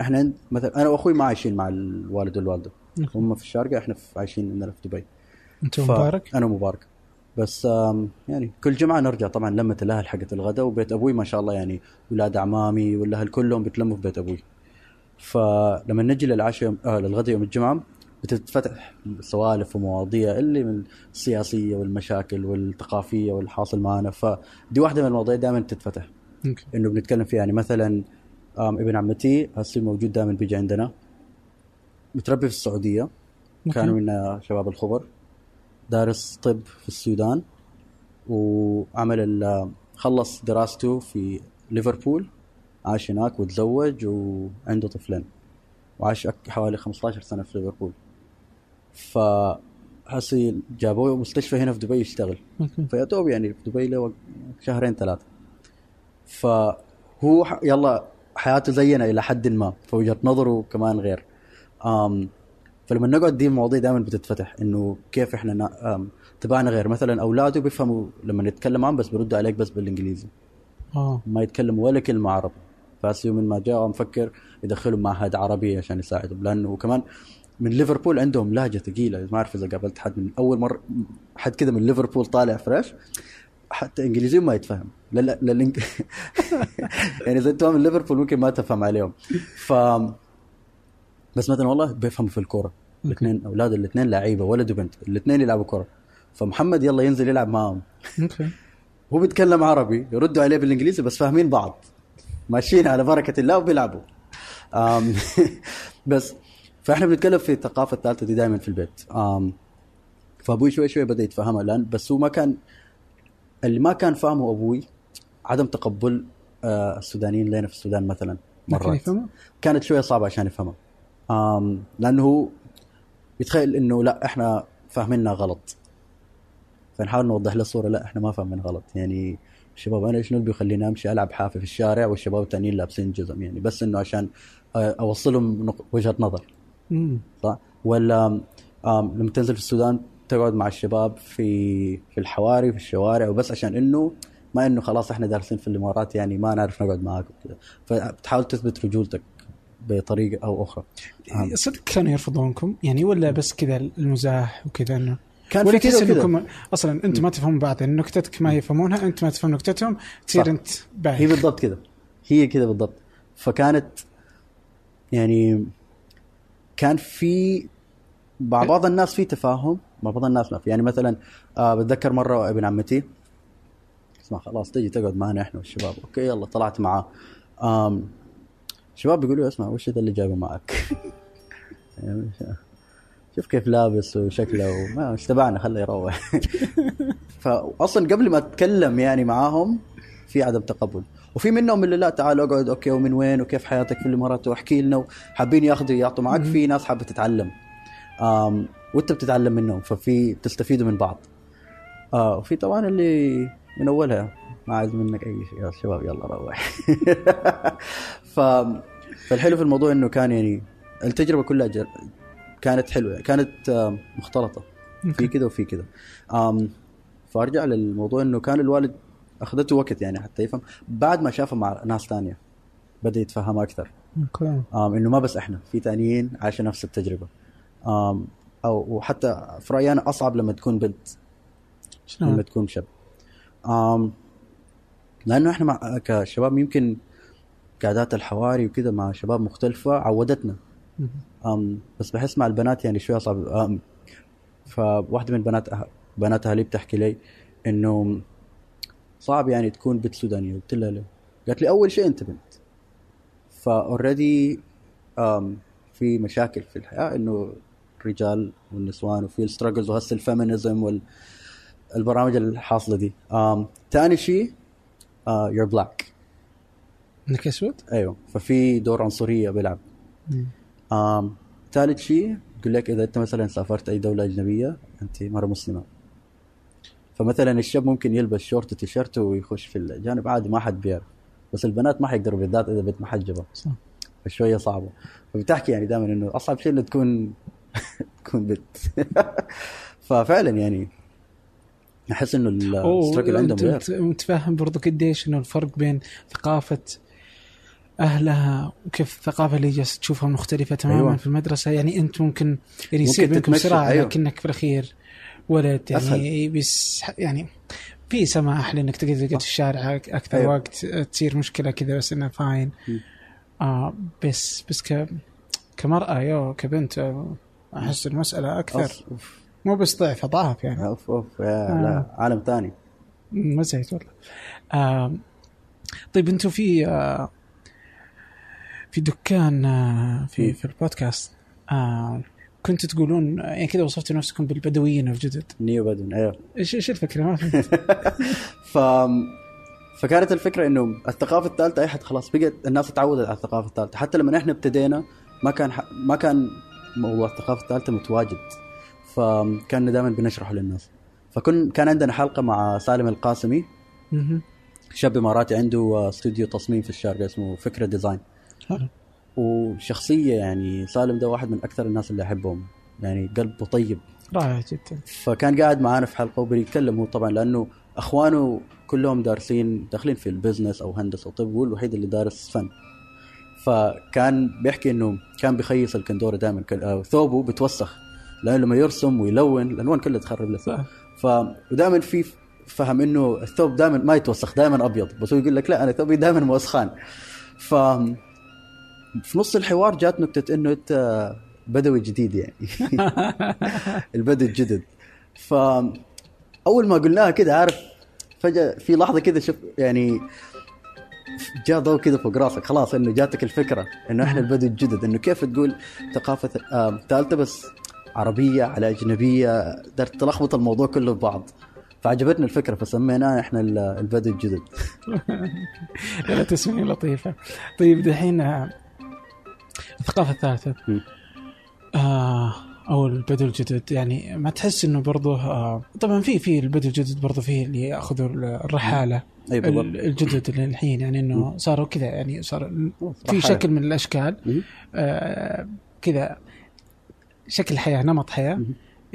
إحنا مثلا أنا وأخوي ما عايشين مع الوالد والوالدة. هم في الشارقة إحنا في عايشين عندنا في دبي. أنت مبارك؟ أنا مبارك. بس يعني كل جمعة نرجع. طبعا لمة الأهل حقت الغداء وبيت أبوي ما شاء الله يعني أولاد أعمامي والأهل كلهم بيتلموا في بيت أبوي. فلما نجي للعشاء آه للغداء يوم الجمعة بتتفتح سوالف ومواضيع اللي من السياسية والمشاكل والثقافية والحاصل معنا فدي واحدة من المواضيع دائما تتفتح. أوكي. إنه بنتكلم فيها. يعني مثلا ابن عمتي هسه موجود دائما بيجي عندنا. متربي في السعودية. أوكي. كانوا من شباب الخبر. دارس طب في السودان. وعمل خلص دراسته في ليفربول. عاش هناك وتزوج وعنده طفلين. وعاش حوالي 15 سنة في ليفربول. فحسي جابوه مستشفى هنا في دبي يشتغل. فيا دوب يعني في دبي له شهرين ثلاثة. فهو يلا حياته زينا إلى حد ما فوجهة نظره كمان غير. آم فلما نقعد دي المواضيع دائما بتتفتح إنه كيف إحنا نا- آم، طباعنا غير. مثلا أولاده بيفهموا لما نتكلم معهم بس بيردوا عليك بس بالإنجليزي. آه. ما يتكلموا ولا كلمة عربي. فاسيو من ما جاء مفكر يدخلهم معهد عربي عشان يساعدهم. لأنه كمان من ليفربول عندهم لهجة ثقيلة. ما أعرف إذا قابلت حد من أول مرة حد كذا من ليفربول طالع فريش حتى إنجليزيهم ما يتفهم. لا لا لا الإنج- [laughs] يعني إذا أنت من ليفربول ممكن ما تفهم عليهم. ف بس مثلا والله بيفهموا في الكورة. الاثنين أولاد الاثنين لعيبة ولد وبنت. الاثنين يلعبوا كورة. فمحمد يلا ينزل يلعب معاهم. هو بيتكلم عربي يردوا عليه بالإنجليزي بس فاهمين بعض. ماشيين على بركة الله وبيلعبوا. [laughs] بس فإحنا بنتكلم في الثقافة الثالثة دي دائما في البيت. فأبوي شوي شوي بدأ يتفهمها الآن بس هو ما كان اللي ما كان فاهمه أبوي عدم تقبل آه، السودانيين لنا في السودان مثلا مرات؟ كانت شوية صعبة عشان يفهمها لأنه يتخيل إنه لا إحنا فاهمينها غلط. فنحاول نوضح له الصورة لا إحنا ما فاهمين غلط. يعني الشباب أنا إيش اللي بيخليني أمشي ألعب حافي في الشارع والشباب التانيين لابسين جزم؟ يعني بس إنه عشان آه، أوصلهم وجهة نظر. صح؟ ولا لما تنزل في السودان تقعد مع الشباب في في الحواري في الشوارع وبس عشان إنه ما إنه خلاص إحنا دارسين في الإمارات يعني ما نعرف نقعد معاك وكذا فبتحاول تثبت رجولتك بطريقة أو أخرى. صدق كانوا يرفضونكم؟ يعني ولا بس كذا المزاح وكذا إنه كان ولا في كذا تحس إنكم أصلا أنتم ما تفهمون بعض يعني نكتتك ما يفهمونها انت ما تفهم نكتتهم تصير. أنت هي باهي بالضبط كذا. هي كذا بالضبط. فكانت يعني كان في مع بعض الناس في تفاهم مع بعض الناس ما في يعني مثلا آه بتذكر مرة ابن عمتي. اسمع خلاص تجي تقعد معنا إحنا والشباب. أوكي يلا طلعت معاه. الشباب بيقولوا اسمع وش ده اللي جايبه معك؟ [laughs] يعني شوف كيف لابس وشكله وما مش تبعنا خليه يروح. [laughs] فاصلا قبل ما أتكلم يعني معاهم في عدم تقبل. وفي منهم اللي لا تعال اقعد أوكي ومن وين وكيف حياتك في الامارات واحكي لنا حابين ياخذوا يعطوا معك في ناس حابة تتعلم. آم وأنت بتتعلم منهم ففي بتستفيدوا من بعض. آه وفي طبعا اللي من أولها ما عايز منك أي شيء. يا شباب يلا روح. [laughs] ف فالحلو في الموضوع إنه كان يعني التجربة كلها جر... كانت حلوة كانت آم، مختلطة. في كذا وفي كذا. فأرجع للموضوع إنه كان الوالد أخذته وقت يعني حتى يفهم. بعد ما شافه مع ناس تانية بدأ يتفهمها أكثر. أوكي. إنه ما بس إحنا في تانيين عاشوا نفس التجربة. آم أو وحتى في رايي أنا أصعب لما تكون بنت. لما شلون؟ تكون شاب. آم لأنه إحنا مع كشباب يمكن قعدات الحواري وكذا مع شباب مختلفة عودتنا. أم بس بحس مع البنات يعني شوية صعب. أم فواحدة من بنات أه... بنات أهلي بتحكي لي إنه صعب يعني تكون بنت سودانية. قلت لها ليه؟ قالت لي أول شيء أنت بنت. ف already في مشاكل في الحياة إنه الرجال والنسوان وفي ال struggles وهسه ال feminism والبرامج الحاصلة دي. ثاني شيء you're black إنك أسود؟ أيوه. ففي دور عنصرية بيلعب. آم ثالث شيء يقول لك إذا أنت مثلا سافرت أي دولة أجنبية أنت مرة مسلمة. فمثلا الشاب ممكن يلبس شورت تيشيرت ويخش في الجانب عادي ما حد بيعرف. بس البنات ما حيقدروا بالذات إذا بنت محجبة. صح. فشوية صعبة. فبتحكي يعني دائما إنه أصعب شيء إنه تكون [laughs] تكون بنت. [laughs] ففعلا يعني أحس إنه الستراجل عندهم أنت متفهم برضو قديش إنه الفرق بين ثقافة أهلها وكيف الثقافة اللي جالس تشوفها مختلفة تماما أيوة. في المدرسة يعني أنت ممكن يعني يصير بينكم صراع أيوة. لكنك في الأخير ولد يعني أسهل. بس يعني في سماح لأنك تقدر تقعد في الشارع أكثر أيوة. وقت تصير مشكلة كذا بس انها فاين م. آه بس بس ك كمرأة يو كبنت آه، أحس المسألة أكثر أوف، أوف، مو بس ضعف اضعاف يعني أوف أوف يا لا عالم ثاني ما زيت والله آه طيب أنتم في آه في دكان آه في. في البودكاست آه كنتوا تقولون يعني كذا وصفتوا نفسكم بالبدويين الجدد نيو بدون أيوه. إيش إيش الفكرة؟ ما [laughs] ف فكانت الفكرة إنه الثقافة الثالثة أي حد خلاص بقت الناس اتعودت على الثقافة الثالثة. حتى لما إحنا ابتدينا ما كان ح... ما كان موضوع الثقافة الثالثة متواجد. فكان دائما بنشرحه للناس. فكن كان عندنا حلقة مع سالم القاسمي. شاب إماراتي عنده استوديو تصميم في الشارقة اسمه فكرة design. حلو. وشخصية يعني سالم ده واحد من أكثر الناس اللي أحبهم. يعني قلبه طيب. رائع جدا. فكان قاعد معانا في حلقة وبيتكلم هو طبعا لأنه أخوانه كلهم دارسين داخلين في ال business أو هندسة وطب هو الوحيد اللي دارس فن. فكان بيحكي إنه كان بيخيس الكندورة دائما. ثوبه بتوسخ لأنه لما يرسم ويلون الألوان كلها تخرب له. صح. ف ودائما في فهم إنه الثوب دائما ما يتوسخ دائما أبيض. بس هو يقول لك لا أنا ثوبي دائما موسخان. ف في نص الحوار جات نكتة إنه أنت بدوي جديد يعني. [laughs] البدو الجدد. ف أول ما قلناها كده عارف فجأة في لحظة كده شوف يعني جاء ضوء كده فوق راسك خلاص إنه جاتك الفكرة إنه إحنا البدو الجدد. إنه كيف تقول ثقافة آه، ثالثه بس عربية على أجنبية قدرت تلخبط الموضوع كله ببعض. فعجبتنا الفكرة فسميناه إحنا ال- البدو الجدد. [laughs] لا تسمية لطيفة. طيب دحين الثقافة الثالثة م. آه أو البدو الجدد يعني ما تحس إنه برضه آه طبعا في في البدو الجدد برضه في اللي يأخذوا الرحالة أي بالضبط ال- الجدد اللي الحين يعني إنه صاروا كذا يعني صار في. شكل من الأشكال. آه كذا شكل حياة نمط حياة.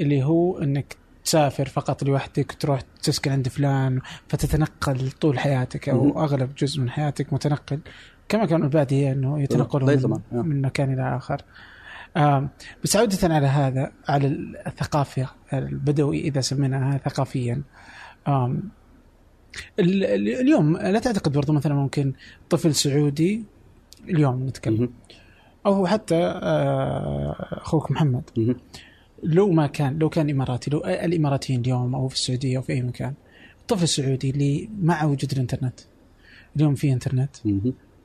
اللي هو إنك تسافر فقط لوحدك تروح تسكن عند فلان فتتنقل طول حياتك أو. أغلب جزء من حياتك متنقل كما كانوا الباديه إنه زي يتنقلون. من, آه. من مكان إلى آخر آم، بس عودة على هذا على الثقافة البدوي إذا سميناها ثقافيا اليوم لا تعتقد برضو مثلا ممكن طفل سعودي اليوم نتكلم. أو حتى آه، أخوك محمد. لو ما كان لو كان إماراتي لو الإماراتيين اليوم أو في السعودية أو في أي مكان الطفل السعودي اللي مع وجود الإنترنت اليوم في إنترنت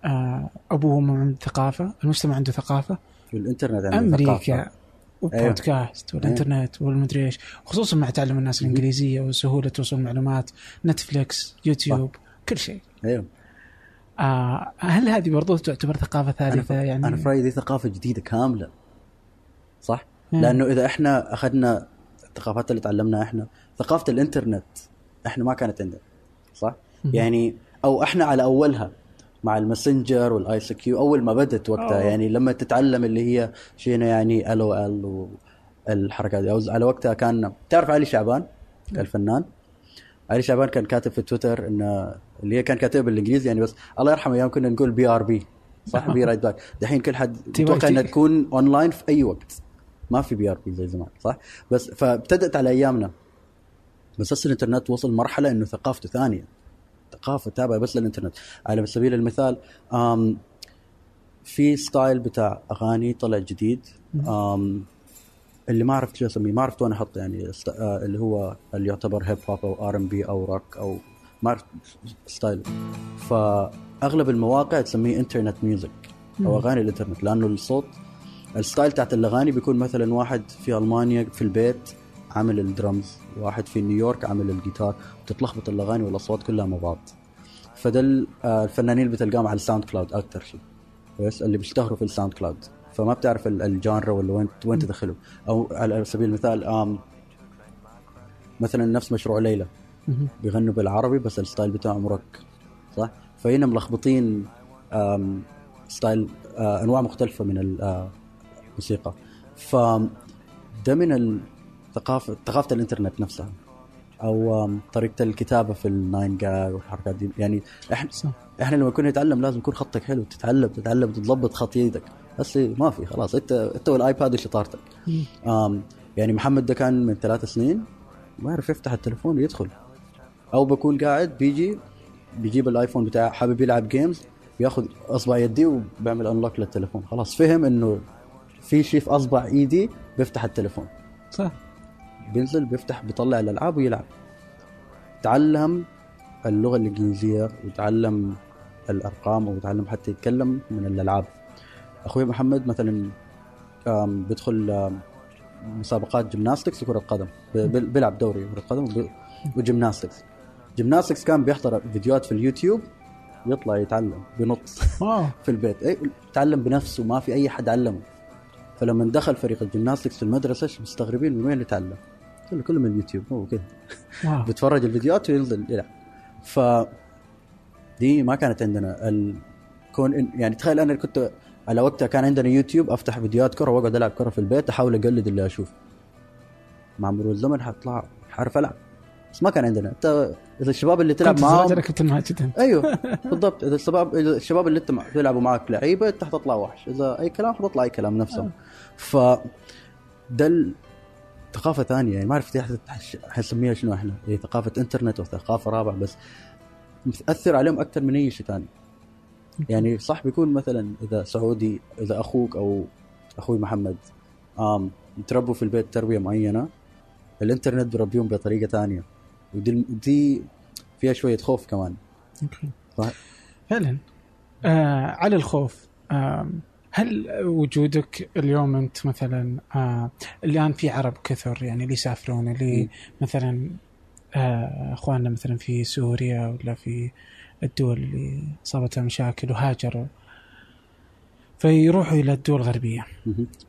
آه، أبوه وأمه عنده ثقافة المجتمع عنده ثقافة. والإنترنت عنده أمريكا ثقافة. وبودكاست والإنترنت والمدري إيش. خصوصا مع تعلم الناس. الإنجليزية وسهولة وصول المعلومات نتفليكس يوتيوب كل شيء. أيوه. آه هل هذه برضو تعتبر ثقافة ثالثة ف... يعني؟ أنا في رأيي دي ثقافة جديدة كاملة. صح؟ مم. لأنه إذا إحنا أخذنا الثقافات اللي تعلمناها إحنا ثقافة الإنترنت إحنا ما كانت عندنا. صح؟ يعني أو إحنا على أولها. مع الماسنجر وال ICQ أول ما بدت وقتها. أوه. يعني لما تتعلم اللي هي شينا يعني ال أو ال والحركات دي. على وقتها كان تعرف علي شعبان؟ الفنان. علي شعبان كان كاتب في تويتر إن اللي هي كان كاتبها بالإنجليزي. يعني بس الله يرحمه أيام كنا نقول BRB صح؟ be right back دحين كل حد أتوقع. إنها تكون اونلاين في أي وقت. ما في BRB زي زمان صح؟ بس فابتدت على أيامنا. بس هسه الإنترنت وصل مرحلة إنه ثقافته ثانية. ثقافة تابعة بس للإنترنت. على سبيل المثال في style بتاع أغاني طلع جديد. اللي ما عرفت شو أسميه ما عرفت وين أحط يعني آه، اللي هو اللي يعتبر hip hop أو R&B أو روك أو ما عرفت style فأغلب المواقع تسميه internet music أو. أغاني الإنترنت لأنه الصوت ال style تاعت الأغاني بيكون مثلا واحد في ألمانيا في البيت عامل الدرمز واحد في نيويورك عامل الجيتار وتتلخبط الأغاني والأصوات كلها مع بعض. فده ال- آه، الفنانين اللي بتلقاهم على ال SoundCloud أكثر شيء بس اللي بيشتهروا في ال SoundCloud. فما بتعرف ال- ال genre ولا وين وين تدخله أو على سبيل المثال آم مثلا نفس مشروع ليلى. بيغنوا بالعربي بس ال style بتاعهم روك صح؟ فهنا ملخبطين آم، style آه، أنواع مختلفة من ال- آه، الموسيقى ف ده من الثقافه ثقافة الإنترنت نفسها أو طريقة الكتابة في ال 9GAG والحركات دي. يعني إحنا صح. إحنا لما كنا نتعلم لازم يكون خطك حلو تتعلم تتعلم تضبط خط يدك. بس ما في خلاص انت إنت وال iPad. آم يعني محمد ده كان من ثلاث سنين ما يعرف يفتح التليفون ويدخل. أو بكون قاعد بيجي بيجيب ال iPhone بتاعه حابب يلعب games بياخذ أصبع يدي وبيعمل unlock للتليفون. خلاص فهم إنه في شيء في أصبع إيدي بيفتح التليفون. صح. بينزل بيفتح بيطلع الألعاب ويلعب. تعلم اللغة الإنجليزية وتعلم الأرقام وتعلم حتى يتكلم من الألعاب. أخوي محمد مثلا بيدخل مسابقات gymnastics وكرة قدم. بيلعب دوري كرة قدم و gymnastics gymnastics كان بيحضر فيديوهات في اليوتيوب يطلع يتعلم بينط wow [laughs] في البيت. اي تعلم بنفسه ما في أي حد علمه. فلما دخل فريق ال gymnastics في المدرسة مستغربين من وين يتعلم. كله كله من اليوتيوب هو كذا. wow. [laughs] بيتفرج الفيديوهات وينزل يلعب ف دي ما كانت عندنا ال... كون إن- يعني تخيل أنا كنت على وقتها كان عندنا يوتيوب أفتح فيديوهات كرة وأقعد ألعب كرة في البيت أحاول أقلد اللي اشوفه مع مرور الزمن حطلع حعرف ألعب. بس ما كان عندنا. انت إذا الشباب اللي تلعب كنت معاهم كنت انت أيوه بالضبط. إذا الشباب إذا الشباب اللي انت بيلعبوا معك لعيبة انت حتطلع وحش. إذا أي كلام حتطلع أي كلام نفسهم ف ده ثقافة ثانية يعني ما أعرف حنسميها شنو إحنا. هي ثقافة إنترنت وثقافة رابعة بس بتاثر عليهم أكثر من أي شيء ثاني. يعني صح بيكون مثلا إذا سعودي إذا أخوك أو أخوي محمد آم يتربوا في البيت تربية معينة الإنترنت بيربيهم بطريقة ثانية. ودي دي فيها شوية خوف كمان. أوكي. فعلا آه على الخوف آه هل وجودك اليوم أنت مثلا آه الآن في عرب كثر يعني اللي يسافرون اللي. مثلا آه أخواننا مثلا في سوريا ولا في الدول اللي صابتها مشاكل وهاجروا فيروحوا إلى الدول الغربية.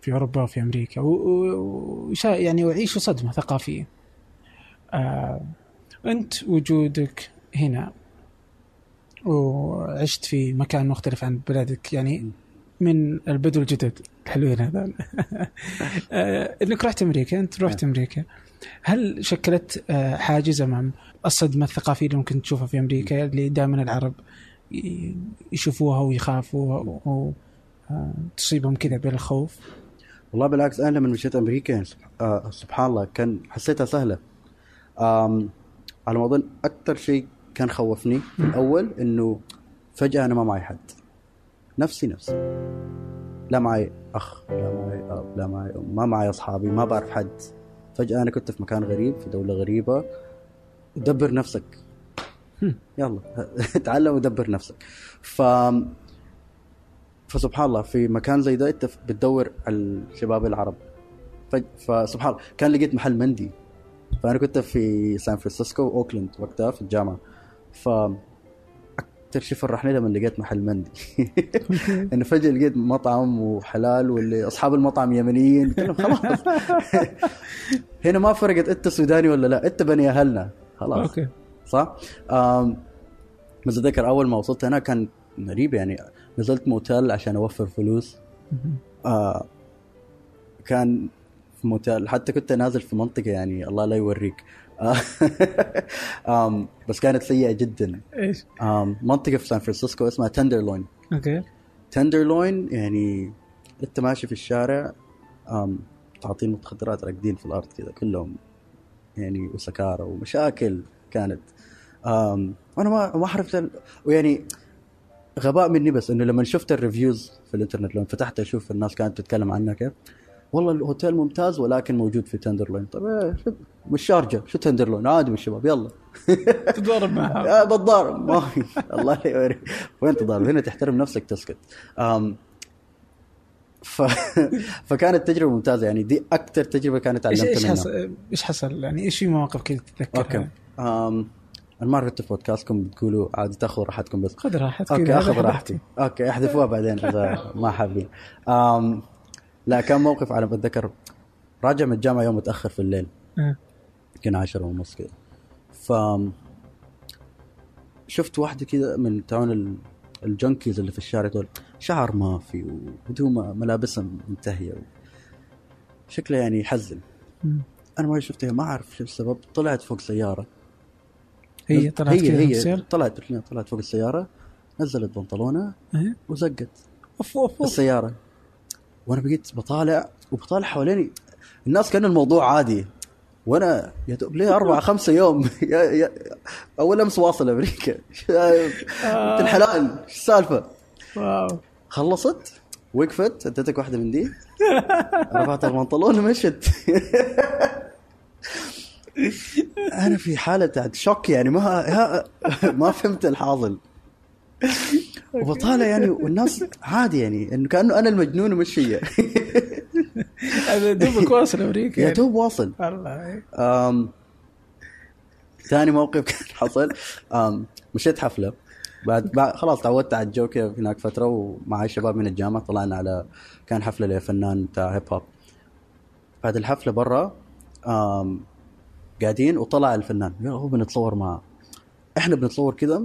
في أوروبا وفي أمريكا وشا يعني ويعيشوا صدمة ثقافية. آه أنت وجودك هنا وعشت في مكان مختلف عن بلدك يعني من البدو الجدد. الحلوين هذول [laughs] آه إنك رحت أمريكا أنت رحت أمريكا. هل شكلت آه حاجز امام الصدمة الثقافية اللي ممكن تشوفها في أمريكا اللي دائما العرب يشوفوها ويخافوا وتصيبهم كذا بالخوف والله بالعكس أنا لما مشيت أمريكا سب- آه سبحان الله كان حسيتها سهلة. على ما أظن أكثر شيء كان خوفني في الأول إنه فجأة أنا ما معي حد. نفسي نفسي. لا معي أخ لا معي أب لا معي أم ما معي أصحابي ما بعرف حد. فجأة أنا كنت في مكان غريب في دولة غريبة. دبر نفسك. يلا [laughs] تعلم ودبر نفسك. ف فسبحان الله في مكان زي ده أنت بتدور على الشباب العرب. ف... فسبحان الله كان لقيت محل مندي. فأنا كنت في سان فرانسيسكو أوكلاند وقتها في الجامعة. ف شيء فرحني لما لقيت محل مندي. [laughs] [laughs] إنه فجأة لقيت مطعم وحلال واللي أصحاب المطعم يمنيين. خلاص. [laughs] هنا ما فرقت أنت سوداني ولا لا. أنت بني أهلنا. خلاص. okay. صح؟ أتذكر أول ما وصلت هنا كان غريب يعني. نزلت موتيل عشان أوفر فلوس. آه كان في موتيل. حتى كنت نازل في منطقة يعني الله لا يوريك. [laughs] بس كانت سيئة جدا. إيش؟ منطقة في سان فرانسيسكو اسمها تندرلوين. okay. تندرلوين يعني أنت ماشي في الشارع تعاطين مخدرات راقدين في الأرض كذا كلهم يعني وسكارى ومشاكل كانت. آم، وأنا ما ما عرفت ال- ويعني غباء مني بس إنه لما شفت ال reviews في الإنترنت لما فتحت أشوف الناس كانت تتكلم عنها كيف والله الهوتيل ممتاز ولكن موجود في تندرلوين. طيب إيه، شو- مش شارجة شو تندرلوين عادي بالشباب يلا. [laughs] تتضارب معها آه بتضارب. ما في الله لا يوري وين تضارب؟ هنا تحترم نفسك تسكت. ف... [laughs] فكانت تجربة ممتازة. يعني دي أكثر تجربة كانت إيش تعلمت إيش حصل إيش حصل؟ يعني إيش في مواقف كذا تتذكرها؟ أوكي. أم... أنا ما عرفت في بودكاستكم بتقولوا عادي تاخذوا راحتكم بس. خذ راحتك. okay أخذ راحتي. okay أحذفوها بعدين إذا ما حابين. أم... لا كان موقف على ما أتذكر. راجع من الجامعة يوم متأخر في الليل. كان عشرة ونص كذا ف شفت واحدة كذا من تعون ال- الجنكيز اللي في الشارع دول. شعر ما في وهدوم ملابسها منتهية شكله يعني يحزن. أنا ما شفتها ما أعرف شو السبب. طلعت فوق سيارة هي طلعت هي هي؟ طلعت طلعت فوق السيارة. نزلت بنطلونها. وزقت. أوف أوف. السيارة. وأنا بقيت بطالع وبطالع حواليني. الناس كأن الموضوع عادي. وأنا يا دوب لي أربع [laughs] خمسة يوم؟ [laughs] يا يا أول أمس واصل أمريكا. بنت الحلال إيش السالفة؟ واو. خلصت وقفت اديتك واحدة من دي. [laughs] رفعت البنطلون ومشت أنا في بتاعت شوك يعني ما ما فهمت الحاصل وبطالع يعني والناس عادي يعني إنه كأنه أنا المجنون ومش هي دوبك واصل أمريكا يا يعني. دوب واصل. أم ثاني موقف [laughs] كان حصل. مشيت حفلة. بعد, خلاص تعودت على الجوكر هناك فترة ومع شباب من الجامعة طلعنا على كان حفلة لفنان بتاع هيب هوب بعد الحفلة برا قاعدين وطلع الفنان. هو بنتصور معه إحنا بنتصور كذا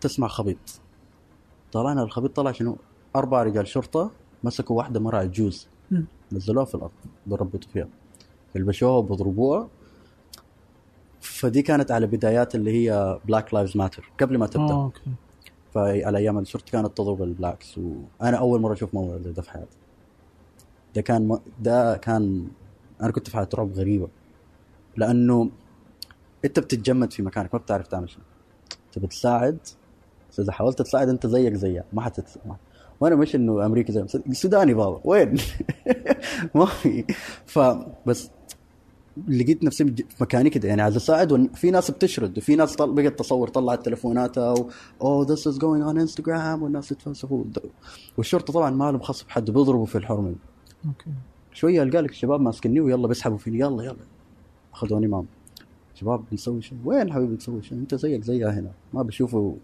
تسمع خبيط. طلعنا الخبيط طلع شنو؟ أربع رجال شرطة مسكوا واحدة مرة عجوز. نزلوها في الأرض ضربوا فيها يلبشوها وبيضربوها فدي كانت على بدايات اللي هي Black Lives Matter قبل ما تبدأ. آه، okay. فعلى أيام الشرطه كانت تضرب ال blacks وأنا أول مرة أشوف موضوع ده في حياتي. ده كان م... ده كان أنا كنت في حاله رعب غريبة. لأنه أنت بتتجمد في مكانك ما بتعرف تعمل شيء انت بتساعد بس إذا حاولت تساعد أنت زيك زيها ما حتتساعد وأنا مش انه امريكي زي سوداني بابا. وين؟ [laughs] ما في. فبس لقيت نفسي في مكاني كده. يعني عايز اساعد وفي ناس بتشرد. وفي ناس طل... بقت تصور طلعت تليفوناتها و oh this is going on Instagram والناس يتفلسفوا والشرطة طبعا ما لهم خص بحد بيضربوا في الحرمة. okay. شوية القى لك الشباب ماسكني ويلا بيسحبوا فيني. يلا يلا. أخذوني معهم شباب بنسوي شيء. وين حبيبي بنسوي شيء؟ أنت زيك زيها هنا. ما بشوفوا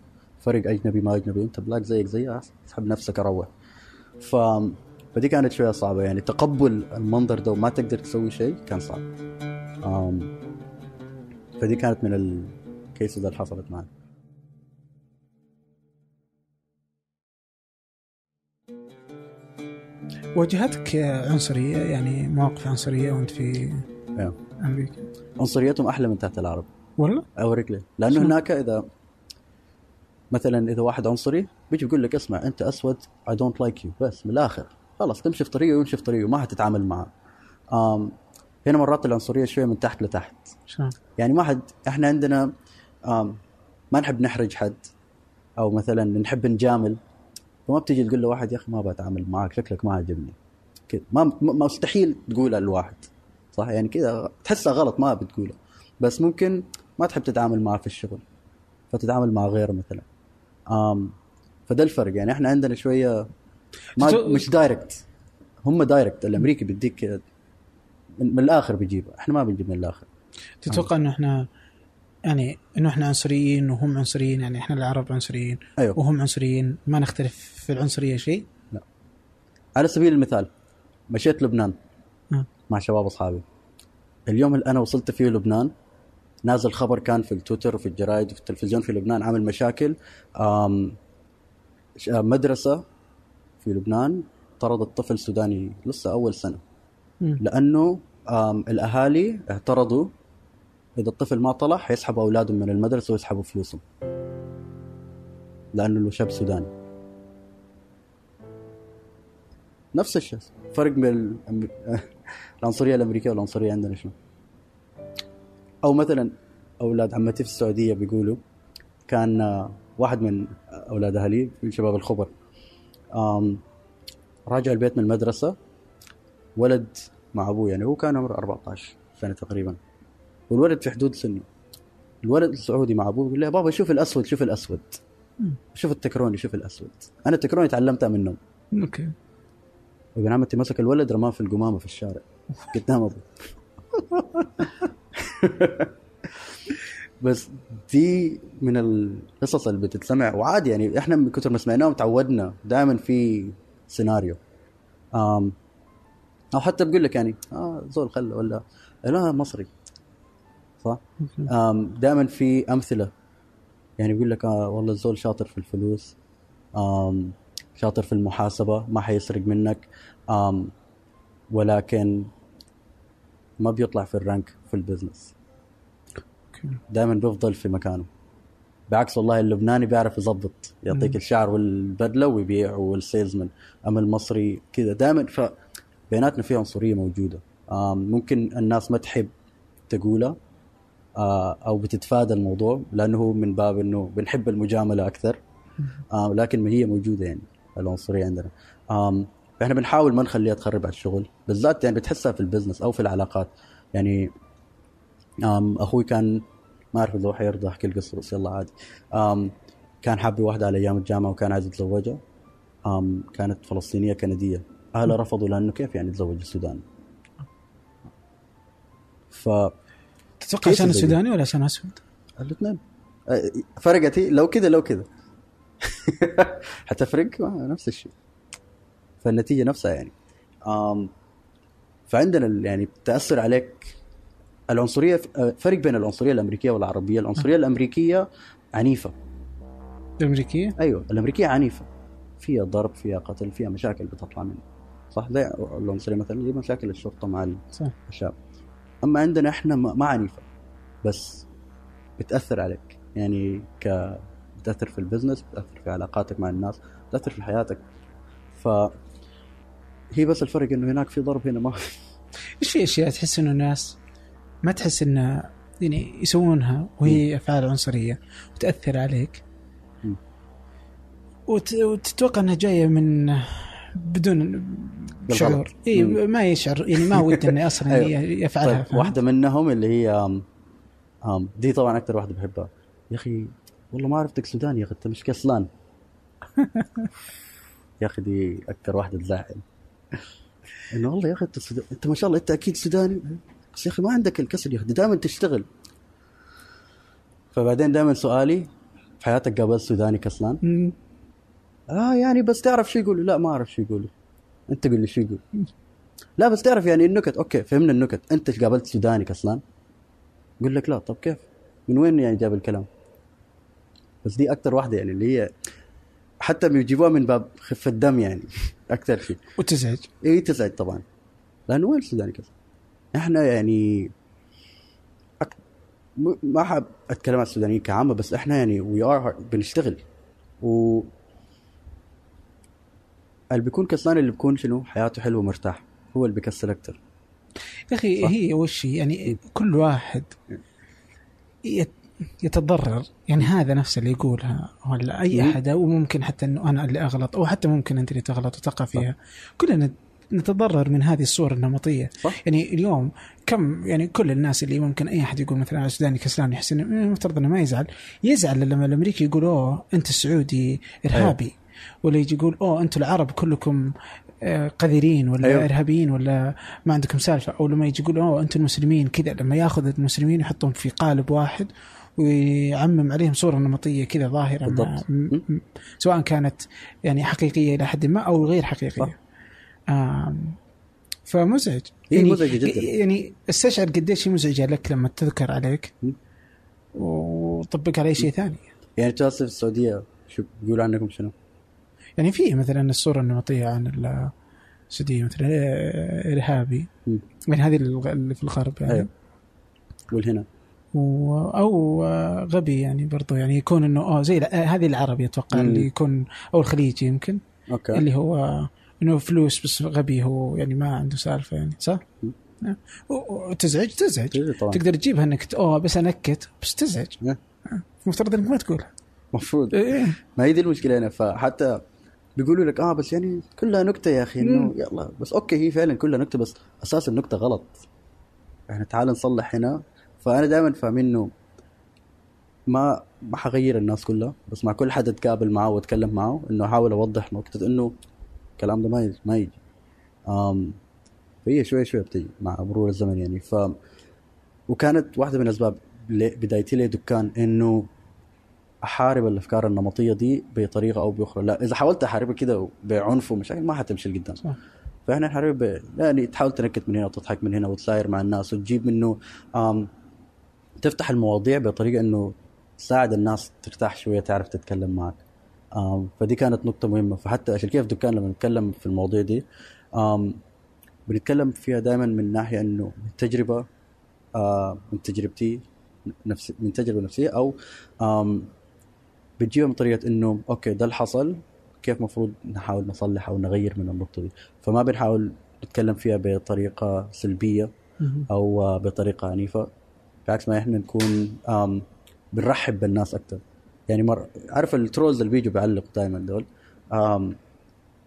فرق أجنبي ما اجنبي أنت black زيك زيها اسحب نفسك أروح ف فدي كانت شوية صعبة يعني تقبل المنظر ده وما تقدر تسوي شيء كان صعب أم فدي كانت من ال cases اللي حصلت معي واجهتك عنصرية يعني مواقف عنصرية وأنت في أيوه. أمريكا عنصريتهم أحلى من تحت العرب والله؟ أوريك ليه لأنه؟ هناك إذا مثلا إذا واحد عنصري بيجي بيقول لك اسمع أنت أسود I don't like you بس من الآخر خلاص تمشي في طريقه ويمشي في طريقه ما حتتعامل معه. آم هنا مرات العنصرية شوية من تحت لتحت. شلون؟ يعني ما حد إحنا عندنا آم ما نحب نحرج حد أو مثلا نحب نجامل فما بتيجي تقول لواحد يا أخي ما بتعامل معك شكلك ما عجبني كده ما ما- مستحيل تقولها لواحد صح؟ يعني كذا تحسها غلط ما بتقولها بس ممكن ما تحب تتعامل معه في الشغل فتتعامل مع غيره مثلا. آم فده الفرق. يعني إحنا عندنا شوية ما مش direct هم direct الأمريكي بيديك من, الآخر بيجيبها إحنا ما بنجيب من الآخر. تتوقع إنه إحنا يعني إنه إحنا عنصريين وهم عنصريين يعني إحنا العرب عنصريين أيوه. وهم عنصريين ما نختلف في العنصرية شيء؟ على سبيل المثال مشيت لبنان مم. مع شباب أصحابي. اليوم اللي أنا وصلت فيه لبنان نازل خبر كان في التويتر وفي الجرايد وفي التلفزيون في لبنان عامل مشاكل. آه، مدرسة في لبنان طردت طفل سوداني لسه أول سنة. مم. لأنه آم، الأهالي اعترضوا إذا الطفل ما طلع حيسحبوا أولادهم من المدرسة ويسحبوا فلوسهم. لأنه له شاب سوداني. نفس الشيء. فرق بين الأم- [laughs] العنصرية الأمريكية والعنصرية عندنا شنو؟ أو مثلا أولاد عمتي في السعودية بيقولوا كان واحد من أولاد أهلي من شباب الخبر. راجع البيت من المدرسة ولد مع أبوه يعني هو كان عمره 14 سنة تقريبا. والولد في حدود سنه الولد السعودي مع أبوه يقول له يا بابا شوف الأسود شوف الأسود. شوف التكروني شوف الأسود. أنا التكروني تعلمتها منهم أوكي. وابن عمتي مسك الولد رماه في القمامة في الشارع. قدام أبوه. [laughs] [laughs] بس دي من القصص اللي بتتسمع. وعادي يعني إحنا من كثر ما سمعناهم تعودنا دائما في سيناريو. آم أو حتى بقول لك يعني آه زول خله ولا لا مصري. صح؟ دائما في أمثلة. يعني بيقول لك آه والله الزول شاطر في الفلوس. آم شاطر في المحاسبة ما حيسرق منك. آم ولكن ما بيطلع في ال rank. في ال business. دائما بيفضل في مكانه. بعكس والله اللبناني بيعرف يظبط يعطيك. الشعر والبدلة ويبيع والسيلزمان. أما المصري كذا. دائما ف بيناتنا في عنصرية موجودة. ممكن الناس ما تحب تقولها أو بتتفادى الموضوع لأنه هو من باب إنه بنحب المجاملة أكثر. لكن هي موجودة يعني العنصرية عندنا. آم، فاحنا بنحاول ما نخليها تخرب على الشغل بالذات يعني بتحسها في البزنس أو في العلاقات. يعني أخوي كان ما أعرف إذا هو حيرضى أحكي القصة بس يلا عادي. آم، كان حابب واحدة على أيام الجامعة وكان عايز يتزوجها. كانت فلسطينية كندية. اهلها رفضوا لأنه كيف يعني يتزوج السوداني؟ فالاثنين تتوقع عشان؟ السوداني ولا عشان أسود؟ آه، فرقت هي لو كذا لو كذا حتفرق [laughs] نفس الشيء. فالنتيجة نفسها يعني. فعندنا يعني تأثر عليك العنصرية فرق بين العنصرية الأمريكية والعربية العنصرية الأمريكية عنيفة. الأمريكية؟ أيوه الأمريكية عنيفة. فيها ضرب فيها قتل فيها مشاكل بتطلع منه صح؟ زي العنصرية مثلا زي مشاكل الشرطة مع صح. الشعب. أما عندنا إحنا ما ما عنيفة بس بتأثر عليك. يعني ك بتأثر في البزنس بتأثر في علاقاتك مع الناس بتأثر في حياتك. ف هي بس الفرق إنه هناك في ضرب هنا ما في. إيش في أشياء تحس إنه الناس ما تحس إنه يعني يسوونها وهي أفعال عنصرية وتأثر عليك. وت... وتتوقع إنها جاية من بدون شعور إي. ما يشعر يعني ما ود انه [laughs] أصلا أيوة. ي- يفعلها طيب؟ واحدة منهم اللي هي آم آم دي طبعا أكثر واحدة بحبها يا أخي والله ما عرفتك سوداني يا أخي أنت مش كسلان [laughs] يا أخي دي أكثر واحدة تزعل إنه والله يا أخي أنت. أنت ما شاء الله أنت أكيد سوداني بس يا أخي ما عندك الكسل يا أخي دائما تشتغل. فبعدين دائما سؤالي في حياتك قابلت سوداني كسلان؟ مم. آه يعني بس تعرف شو يقولوا؟ لا ما أعرف شو يقولوا. أنت قول لي شو يقول. لا بس تعرف يعني النكت. أوكي فهمنا النكت. أنت قابلت سوداني كسلان؟ يقول لك لا. طب كيف؟ من وين يعني جاب الكلام؟ بس دي أكتر واحدة يعني اللي هي حتى بيجيبوها من باب خفة دم يعني. [laughs] أكثر شيء. وتزعج. اي تزعج طبعا. لأنه وين السوداني كسلان؟ إحنا يعني أك... ما حاب أتكلم عن السودانيين كعامة بس إحنا يعني we are بنشتغل. و اللي بيكون كسلان اللي بيكون شنو؟ حياته حلوة ومرتاح. هو اللي بيكسل أكثر يا أخي. هي وش؟ يعني كل واحد يت- يتضرر. يعني هذا نفسه اللي يقولها ولا أي. أحد أو ممكن حتى إنه أنا اللي أغلط أو حتى ممكن أنت اللي تغلط وتقع فيها. كلنا نتضرر من هذه الصور النمطية. صح. يعني اليوم كم يعني كل الناس اللي ممكن أي أحد يقول مثلا أنا سوداني كسلان يحس انه إيه، المفترض إنه ما يزعل. يزعل لما الأمريكي يقول أوه أنت السعودي إرهابي. ولا يجي يقول أوه أنتم العرب كلكم آه، قذرين ولا أيوه. أيوه. إرهابيين ولا ما عندكم سالفة. أو لما يجي يقول أوه أنتم المسلمين. كذا لما يأخذ المسلمين يحطهم في قالب واحد ويعمم عليهم صورة نمطية كذا ظاهرة. م- سواء كانت يعني حقيقية إلى حد ما أو غير حقيقية. فمزعج هي مزعجة جداً. يعني استشعر قديش هي مزعجة لك لما تذكر عليك. وطبق على شيء ثاني يعني جالس في السعودية شو بيقولوا عنكم شنو؟ يعني في مثلا الصورة النمطية عن السعودية مثلا آه، إرهابي. من هذه الغ- اللي في الغرب يعني أيوه. والهنا. أو غبي يعني برضو يعني يكون إنه آه زي هذه العربي أتوقع. اللي يكون أو الخليجي يمكن أوكي اللي هو إنه فلوس بس غبي هو يعني ما عنده سالفة يعني. صح؟ و- وتزعج تزعج. إيه طبعا. تقدر تجيبها إنك أوه بس أنكت بس تزعج. إيه. المفترض إنك ما تقولها. المفروض إيه. ما هي دي المشكلة هنا فحتى بيقولوا لك آه بس يعني كلها نكتة يا أخي إنه. يلا بس أوكي هي فعلا كلها نكتة بس أساس النكتة غلط. إحنا تعال نصلح هنا. فأنا دائما فاهم إنه ما ما حغير الناس كلها بس مع كل حد أتقابل معه وأتكلم معه إنه أحاول أوضح نقطه إنه الكلام ده ما يجي ما يجي. آم فهي شوي شوي بتجي مع مرور الزمن يعني. ف وكانت واحدة من أسباب لي- بدايتي لي دكان إنه أحارب الأفكار النمطية دي بطريقة أو بأخرى. لا إذا حاولت أحاربها كده بعنف ومشاكل ما حتمشي لقدام صح. فإحنا نحاربها ب... يعني تحاول تنكت من هنا وتضحك من هنا وتساير مع الناس وتجيب منه آم تفتح المواضيع بطريقة إنه تساعد الناس ترتاح شوية تعرف تتكلم معك. فدي كانت نقطة مهمة. فحتى عشان كيف دكان لما نتكلم في المواضيع دي بنتكلم فيها دائما من ناحية إنه من تجربة آه من تجربتي نفس من تجربة نفسية أو بتجيبها من طريقة إنه أوكي ده اللي حصل كيف مفروض نحاول نصلح أو نغير من النقطة دي. فما بنحاول نتكلم فيها بطريقة سلبية مهم. أو بطريقة عنيفة. بالعكس ما إحنا نكون بنرحب بالناس أكثر يعني مر عارف ال trolls اللي بيجوا بيعلقوا دائما دول؟ آم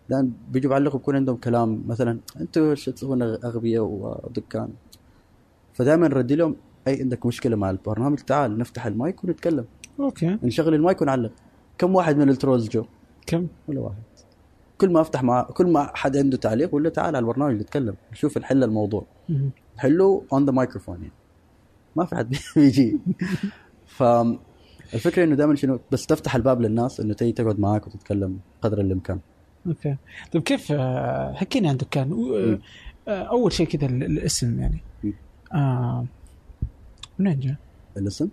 دائما بيجوا بيعلقوا بيكون عندهم كلام مثلا أنتوا إيش تسوون أغبياء ودكان؟ فدائما نردي لهم أي عندك مشكلة مع البرنامج؟ تعال نفتح المايك ونتكلم. أوكي. نشغل المايك ونعلق. كم واحد من ال trolls جو؟ كم؟ ولا واحد. كل ما أفتح مع كل ما حد عنده تعليق ولا تعال على البرنامج نتكلم نشوف نحل الموضوع. حلو on the microphone يعني. ما في حد [laughs] بيجي. [laughs] فالفكرة إنه دائما شنو بس تفتح الباب للناس إنه تيجي تقعد معاك وتتكلم قدر الامكان أوكي. طيب كيف آه، حكينا عن دكان. مم. آه، أول شيء كذا ال- الاسم يعني. آه منين جاء؟ الاسم.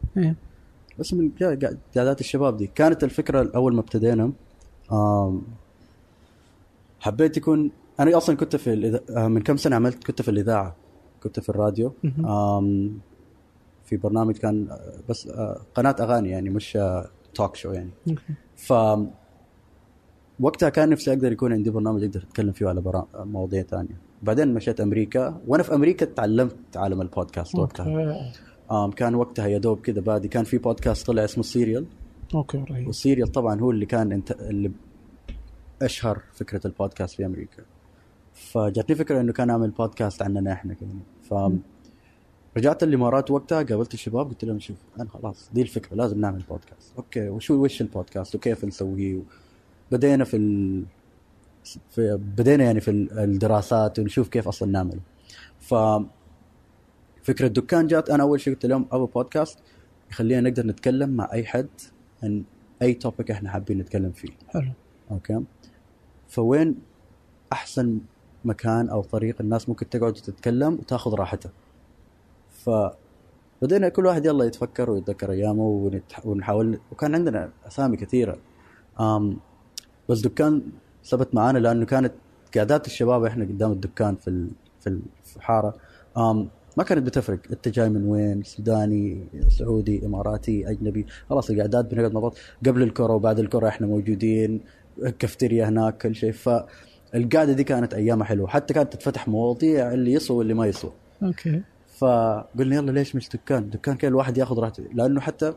بس من جا- قا- قعدات الشباب دي. كانت الفكرة اول ما ابتدينا. حبيت يكون أنا أصلا كنت في الإذا... آه، من كم سنة عملت كنت في الإذاعة كنت في الراديو. في برنامج كان آه، بس آه، قناة أغاني يعني مش talk show يعني. ف وقتها كان نفسي أقدر يكون عندي برنامج أقدر أتكلم فيه على برا... مواضيع ثانية بعدين مشيت أمريكا وأنا في أمريكا تعلمت عالم البودكاست وقتها. آم كان وقتها يا دوب كذا بادي كان في بودكاست طلع اسمه Serial أوكي رهيب. وال Serial طبعا هو اللي كان انت اللي أشهر فكرة البودكاست في أمريكا. فجاتني فكرة إنه كان أعمل بودكاست عننا إحنا كمان ف رجعت الإمارات وقتها قابلت الشباب قلت لهم شوف أنا خلاص دي الفكرة لازم نعمل بودكاست أوكي وشو وش البودكاست وكيف نسويه؟ بدينا في ال... في بدينا يعني في ال- الدراسات ونشوف كيف أصلا نعمله. ف فكرة دكان جات أنا أول شيء قلت لهم أبو بودكاست يخلينا نقدر نتكلم مع أي حد عن أي topic إحنا حابين نتكلم فيه. حلو. أوكي؟ فوين أحسن مكان أو طريق الناس ممكن تقعد وتتكلم وتاخذ راحتها؟ فبدينا كل واحد يلا يتفكر ويتذكر أيامه. ونحاول وكان عندنا أسامي كثيرة. بس دكان ثبت معانا لأنه كانت قعدات الشباب إحنا قدام الدكان في. في ال- في الحاره ما كانت بتفرق. أنت جاي من وين؟ سوداني سعودي إماراتي أجنبي. خلاص القعدات بنقعد مع بعض. قبل الكرة وبعد الكرة إحنا موجودين كافتيريا هناك كل شيء. فالقعدة دي كانت أيامها حلوة. حتى كانت تتفتح مواضيع اللي يسوى واللي ما يسوى. أوكي. فقلنا يلا ليش مش دكان؟ دكان كان الواحد ياخذ راحته. لأنه حتى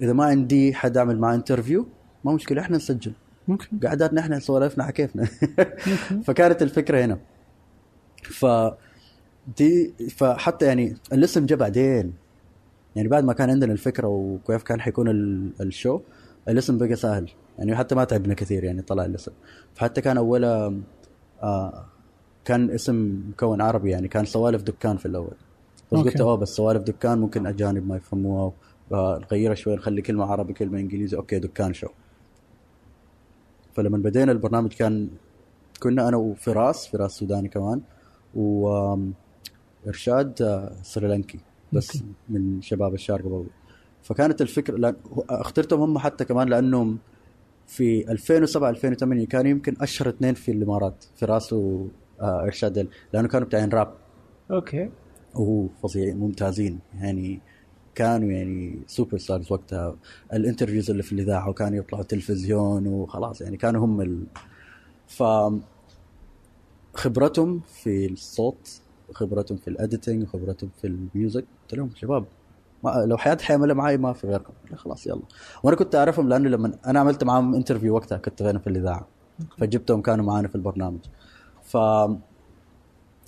إذا ما عندي حد أعمل معاه interview ما مشكلة إحنا نسجل. أوكي قعداتنا إحنا سوالفنا حكينا أوكي [laughs] فكانت الفكرة هنا. ف دي فحتى يعني الاسم جاء بعدين. يعني بعد ما كان عندنا الفكرة وكيف كان حيكون ال- ال show الاسم بقى سهل. يعني حتى ما تعبنا كثير يعني طلع الاسم. فحتى كان أولا آه كان اسم مكون عربي يعني كان سوالف دكان في الأول. بس أوكي. قلت آه بس سوالف دكان ممكن أجانب ما يفهموها آه، نغيرها شوي نخلي كلمه عربي كلمة إنجليزي. أوكي دكان شو. فلما بدينا البرنامج كان كنا أنا وفراس فراس سوداني كمان وارشاد آه، سريلانكي بس أوكي. من شباب الشارقه برضه فكانت الفكرة لأن اخترتهم هم حتى كمان لأنهم في 2007 2008 كانوا يمكن أشهر اثنين في الإمارات فراس وارشاد لأنه كانوا بتاعين راب. أوكي. وهو فظيع ممتازين. يعني كانوا يعني superstars وقتها. ال interviews اللي في الإذاعة وكانوا يطلعوا تلفزيون وخلاص. يعني كانوا هم ال... ف خبرتهم في الصوت وخبرتهم في ال editing وخبرتهم في ال music. قلت لهم شباب ما لو حياتي حيعملها معي ما في غيركم. خلاص يلا. وأنا كنت أعرفهم لأنه لما أنا عملت معاهم interview وقتها كنت أنا في الإذاعة. فجبتهم كانوا معانا في البرنامج. ف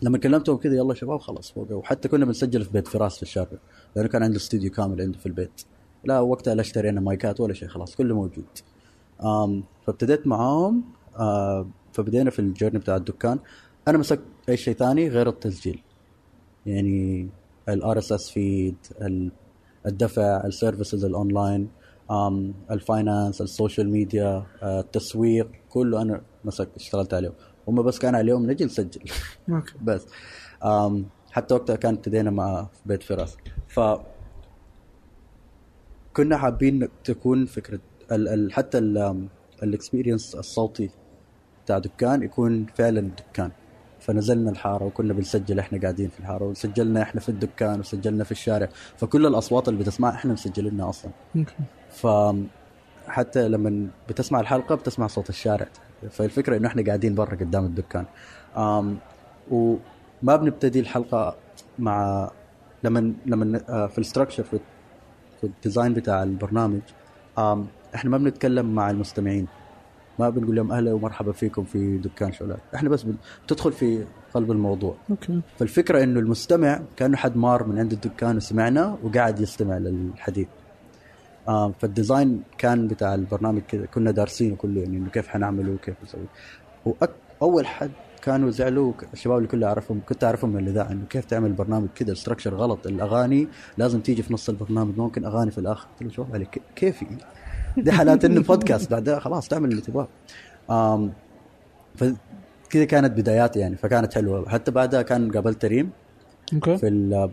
لما كلمتهم كذا يلا شباب خلاص فوق. وحتى كنا بنسجل في بيت فراس في الشارقه لأنه كان عنده استوديو كامل عنده في البيت. لا وقتها لا اشترينا مايكات ولا شيء خلاص كله موجود. آم فابتديت معاهم آه فبدينا في ال journey بتاع الدكان. أنا مسكت أي شيء ثاني غير التسجيل. يعني ال RSS feed الدفع ال services ال online ال finance ال social media التسويق كله أنا ماسك اشتغلت عليه هم بس كان عليهم نجي نسجل Okay. [laughs] بس. حتى وقتها كان ابتدينا مع في بيت فراس. ف كنا حابين تكون فكرة ال ال حتى ال experience الصوتي بتاع دكان يكون فعلا دكان. فنزلنا الحارة وكنا بنسجل إحنا قاعدين في الحارة وسجلنا إحنا في الدكان وسجلنا في الشارع. فكل الأصوات اللي بتسمعها إحنا مسجلينها أصلا. Okay. ف حتى لما بتسمع الحلقة بتسمع صوت الشارع. فالفكرة إنه إحنا قاعدين برا قدام الدكان. أم وما بنبتدي الحلقة مع لما لما آه، في ال structure في, في ال design بتاع البرنامج أم إحنا ما بنتكلم مع المستمعين. ما بنقول لهم أهلا ومرحبا فيكم في دكان show لا. إحنا بس بتدخل في قلب الموضوع. Okay. فالفكرة إنه المستمع كأنه حد مار من عند الدكان وسمعنا وقاعد يستمع للحديث. آه فال design كان بتاع البرنامج كذا كنا دارسينه كله يعني إنه كيف حنعمله وكيف نسوي. واول حد كانوا زعلوا الشباب اللي كله اعرفهم كنت أعرفهم من الإذاعة إنه كيف تعمل برنامج كذا ال structure غلط الأغاني لازم تيجي في نص البرنامج ممكن أغاني في الآخر. قلت له شوف عليك كيفي؟ دي حالات إنه بودكاست بعدها خلاص تعمل اللي تبغاه. فكذا كانت بداياتي يعني فكانت حلوة. حتى بعدها كان قابلت ريم Okay. في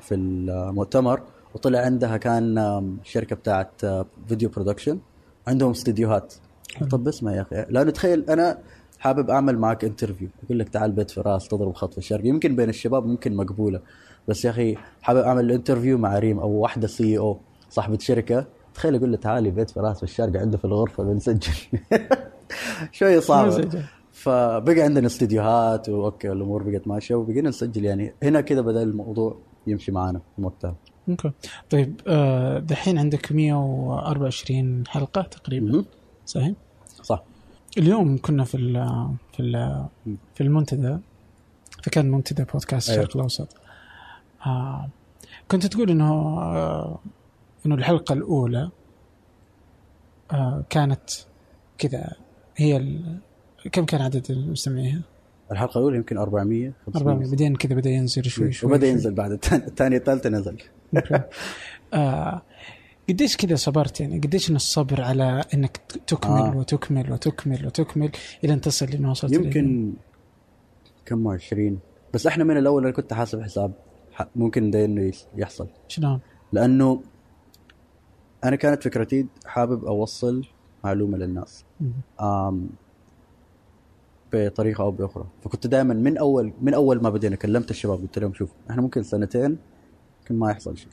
في المؤتمر. وطلع عندها كان شركة بتاعت آه، video production عندهم استديوهات. طب اسمع يا أخي لأنه تخيل أنا حابب أعمل معك interview أقول لك تعال بيت فراس تضرب خط في الشرق. يمكن بين الشباب ممكن مقبولة. بس يا أخي حابب أعمل interview مع ريم أو واحدة CEO صاحبة شركة. تخيل أقول له تعالي بيت فراس في الشرق عنده في الغرفة بنسجل. [laughs] شوية صعبه. فبقى عندنا استديوهات وأوكي الأمور بقت ماشية وبقينا نسجل يعني. هنا كذا بدا الموضوع يمشي معانا في وقتها أوكي طيب آه، دحين عندك 124 حلقة تقريبا. صحيح؟ صح اليوم كنا في ال في ال مم. في المنتدى فكان منتدى بودكاست أيوة. الشرق الأوسط آه كنت تقول إنه آه إنه الحلقة الأولى آه كانت كذا هي. كم كان عدد المستمعين؟ الحلقة الأولى يمكن 400 400 500 بعدين كذا بدأ ينزل شوي شوي وبدأ. ينزل بعد الثاني الثانية الثالثة نزل. [laughs] آه قديش كذا صبرت يعني قديش من الصبر على إنك تكمل آه. وتكمل وتكمل وتكمل إلى أن تصل لما وصلت؟ يمكن كم 20 بس إحنا من الأول أنا كنت حاسب حساب ممكن ده إنه يحصل شلون؟ لأنه أنا كانت فكرتي حابب أوصل معلومة للناس. آم بطريقة أو بأخرى فكنت دائما من اول من أول ما بدينا كلمت الشباب قلت لهم شوف إحنا ممكن سنتين ممكن ما يحصل شيء.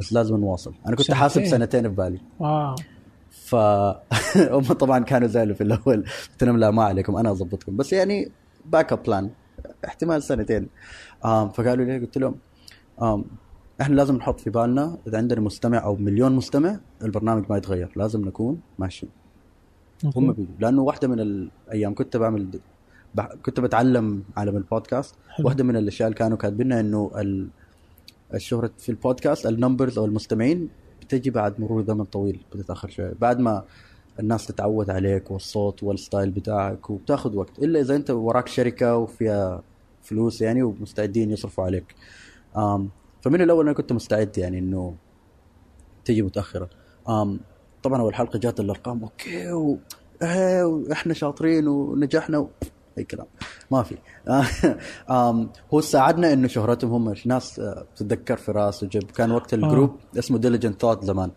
بس لازم نواصل. أنا كنت حاسب سنتين؟ سنتين في بالي. Wow. ف [laughs] هم طبعا كانوا زعلوا في الأول. قلت لهم لا ما عليكم أنا اضبطكم بس يعني backup plan احتمال سنتين. فقالوا لي قلت لهم إحنا لازم نحط في بالنا إذا عندنا مستمع أو مليون مستمع البرنامج ما يتغير. لازم نكون ماشيين. هم بيجوا لأنه واحدة من الأيام كنت بعمل. كنت بتعلم عالم البودكاست. واحدة من الأشياء اللي كانوا كاتبينها إنه ال... الشهرة في ال podcast ال numbers أو المستمعين بتجي بعد مرور زمن طويل بتتأخر شوية. بعد ما الناس تتعود عليك والصوت وال style بتاعك وبتاخذ وقت إلا إذا أنت وراك شركة وفيها فلوس يعني ومستعدين يصرفوا عليك. آم فمن الأول أنا كنت مستعد يعني إنه تجي متأخرة. آم طبعا أول حلقة جات الأرقام okay و... إيه وإحنا شاطرين ونجحنا. اي كلام ما في. [laughs] هو ساعدنا إنه شهرتهم هم ناس آه، تتذكر فراس وجب. كان وقت ال group اسمه ديليجنت ثوت زمان.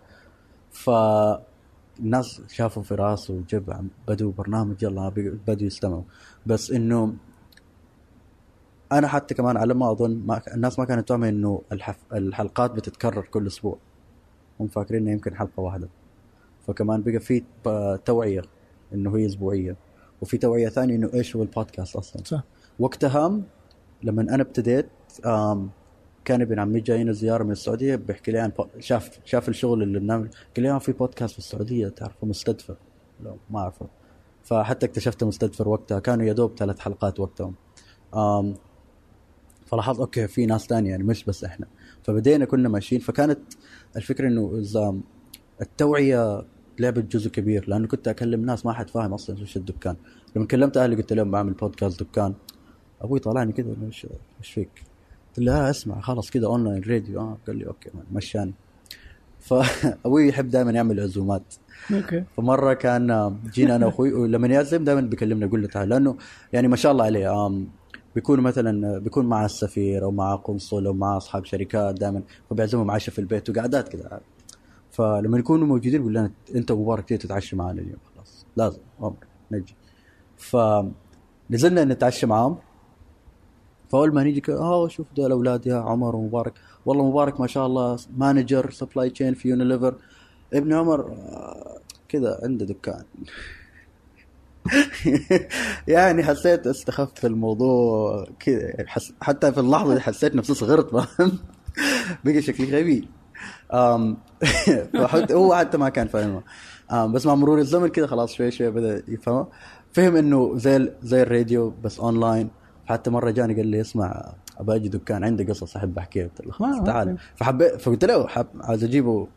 ف الناس شافوا فراس وجب بدوا برنامج يلا بدوا يستمعوا. بس إنه أنا حتى كمان على ما أظن ما الناس ما كانت تعمل إنه الحف... الحلقات بتتكرر كل أسبوع. هم فاكرين إنه يمكن حلقة واحدة. فكمان بقى في توعية إنه هي أسبوعية. وفي توعية ثانية إنه إيش هو البودكاست أصلا. صح. وقتها لما أنا ابتديت كان ابن عمي جاينا زياره من السعودية بيحكي لي عن شاف شاف الشغل اللي بنعمل. قال لي آه، في بودكاست في السعودية تعرفه؟ مستدفر. لا ما أعرفه. فحتى اكتشفت مستدفر وقتها. كانوا يا دوب ثلاث حلقات وقتهم. فلاحظت okay في ناس ثانية يعني مش بس إحنا. فبدينا كنا ماشيين. فكانت الفكرة إنه التوعية لعبت جزء كبير لأنه كنت أكلم ناس ما حد فاهم أصلا إيش الدكان. لما كلمت أهلي قلت لهم بعمل بودكاست دكان. أبوي طلعني كذا إيش إيش فيك؟ قلت له أسمع خلاص كذا online radio آه قال لي okay مشاني. [laughs] فابوي يحب دائما يعمل عزومات. أوكي. فمرة كان جينا أنا وأخوي ولما يعزم دائما بيكلمنا يقول له تعال لأنه يعني ما شاء الله عليه آم، بيكون مثلا بيكون مع السفير أو مع قنصل أو مع أصحاب شركات دائما فبيعزمهم عشاء في البيت وقعدات كذا فلما يكونوا موجودين يقول لنا انت ومبارك تتعشى معنا اليوم. خلاص. لازم. أمر. نجي. فنزلنا نتعشى معاهم. فأول ما نيجي آه شوف دول أولاد يا عمر ومبارك. والله مبارك ما شاء الله manager supply chain في يونيليفر ابن عمر آه، كذا عنده دكان. [laughs] يعني حسيت استخفت في الموضوع كذا يعني. حتى في اللحظة حسيت نفسي صغرت فاهم؟ [laughs] بقى شكلي غبي. [laughs] فحتى هو حتى ما كان فاهمها بس مع مرور الزمن كذا خلاص شوي شوي بدأ يفهمها فهم إنه زي زي الراديو بس أونلاين حتى مرة جاني قال لي اسمع ابى أجي دكان عندي قصص أحب أحكيها قلت له خلاص تعال. فحبيت فقلت له حب عايز أجيبه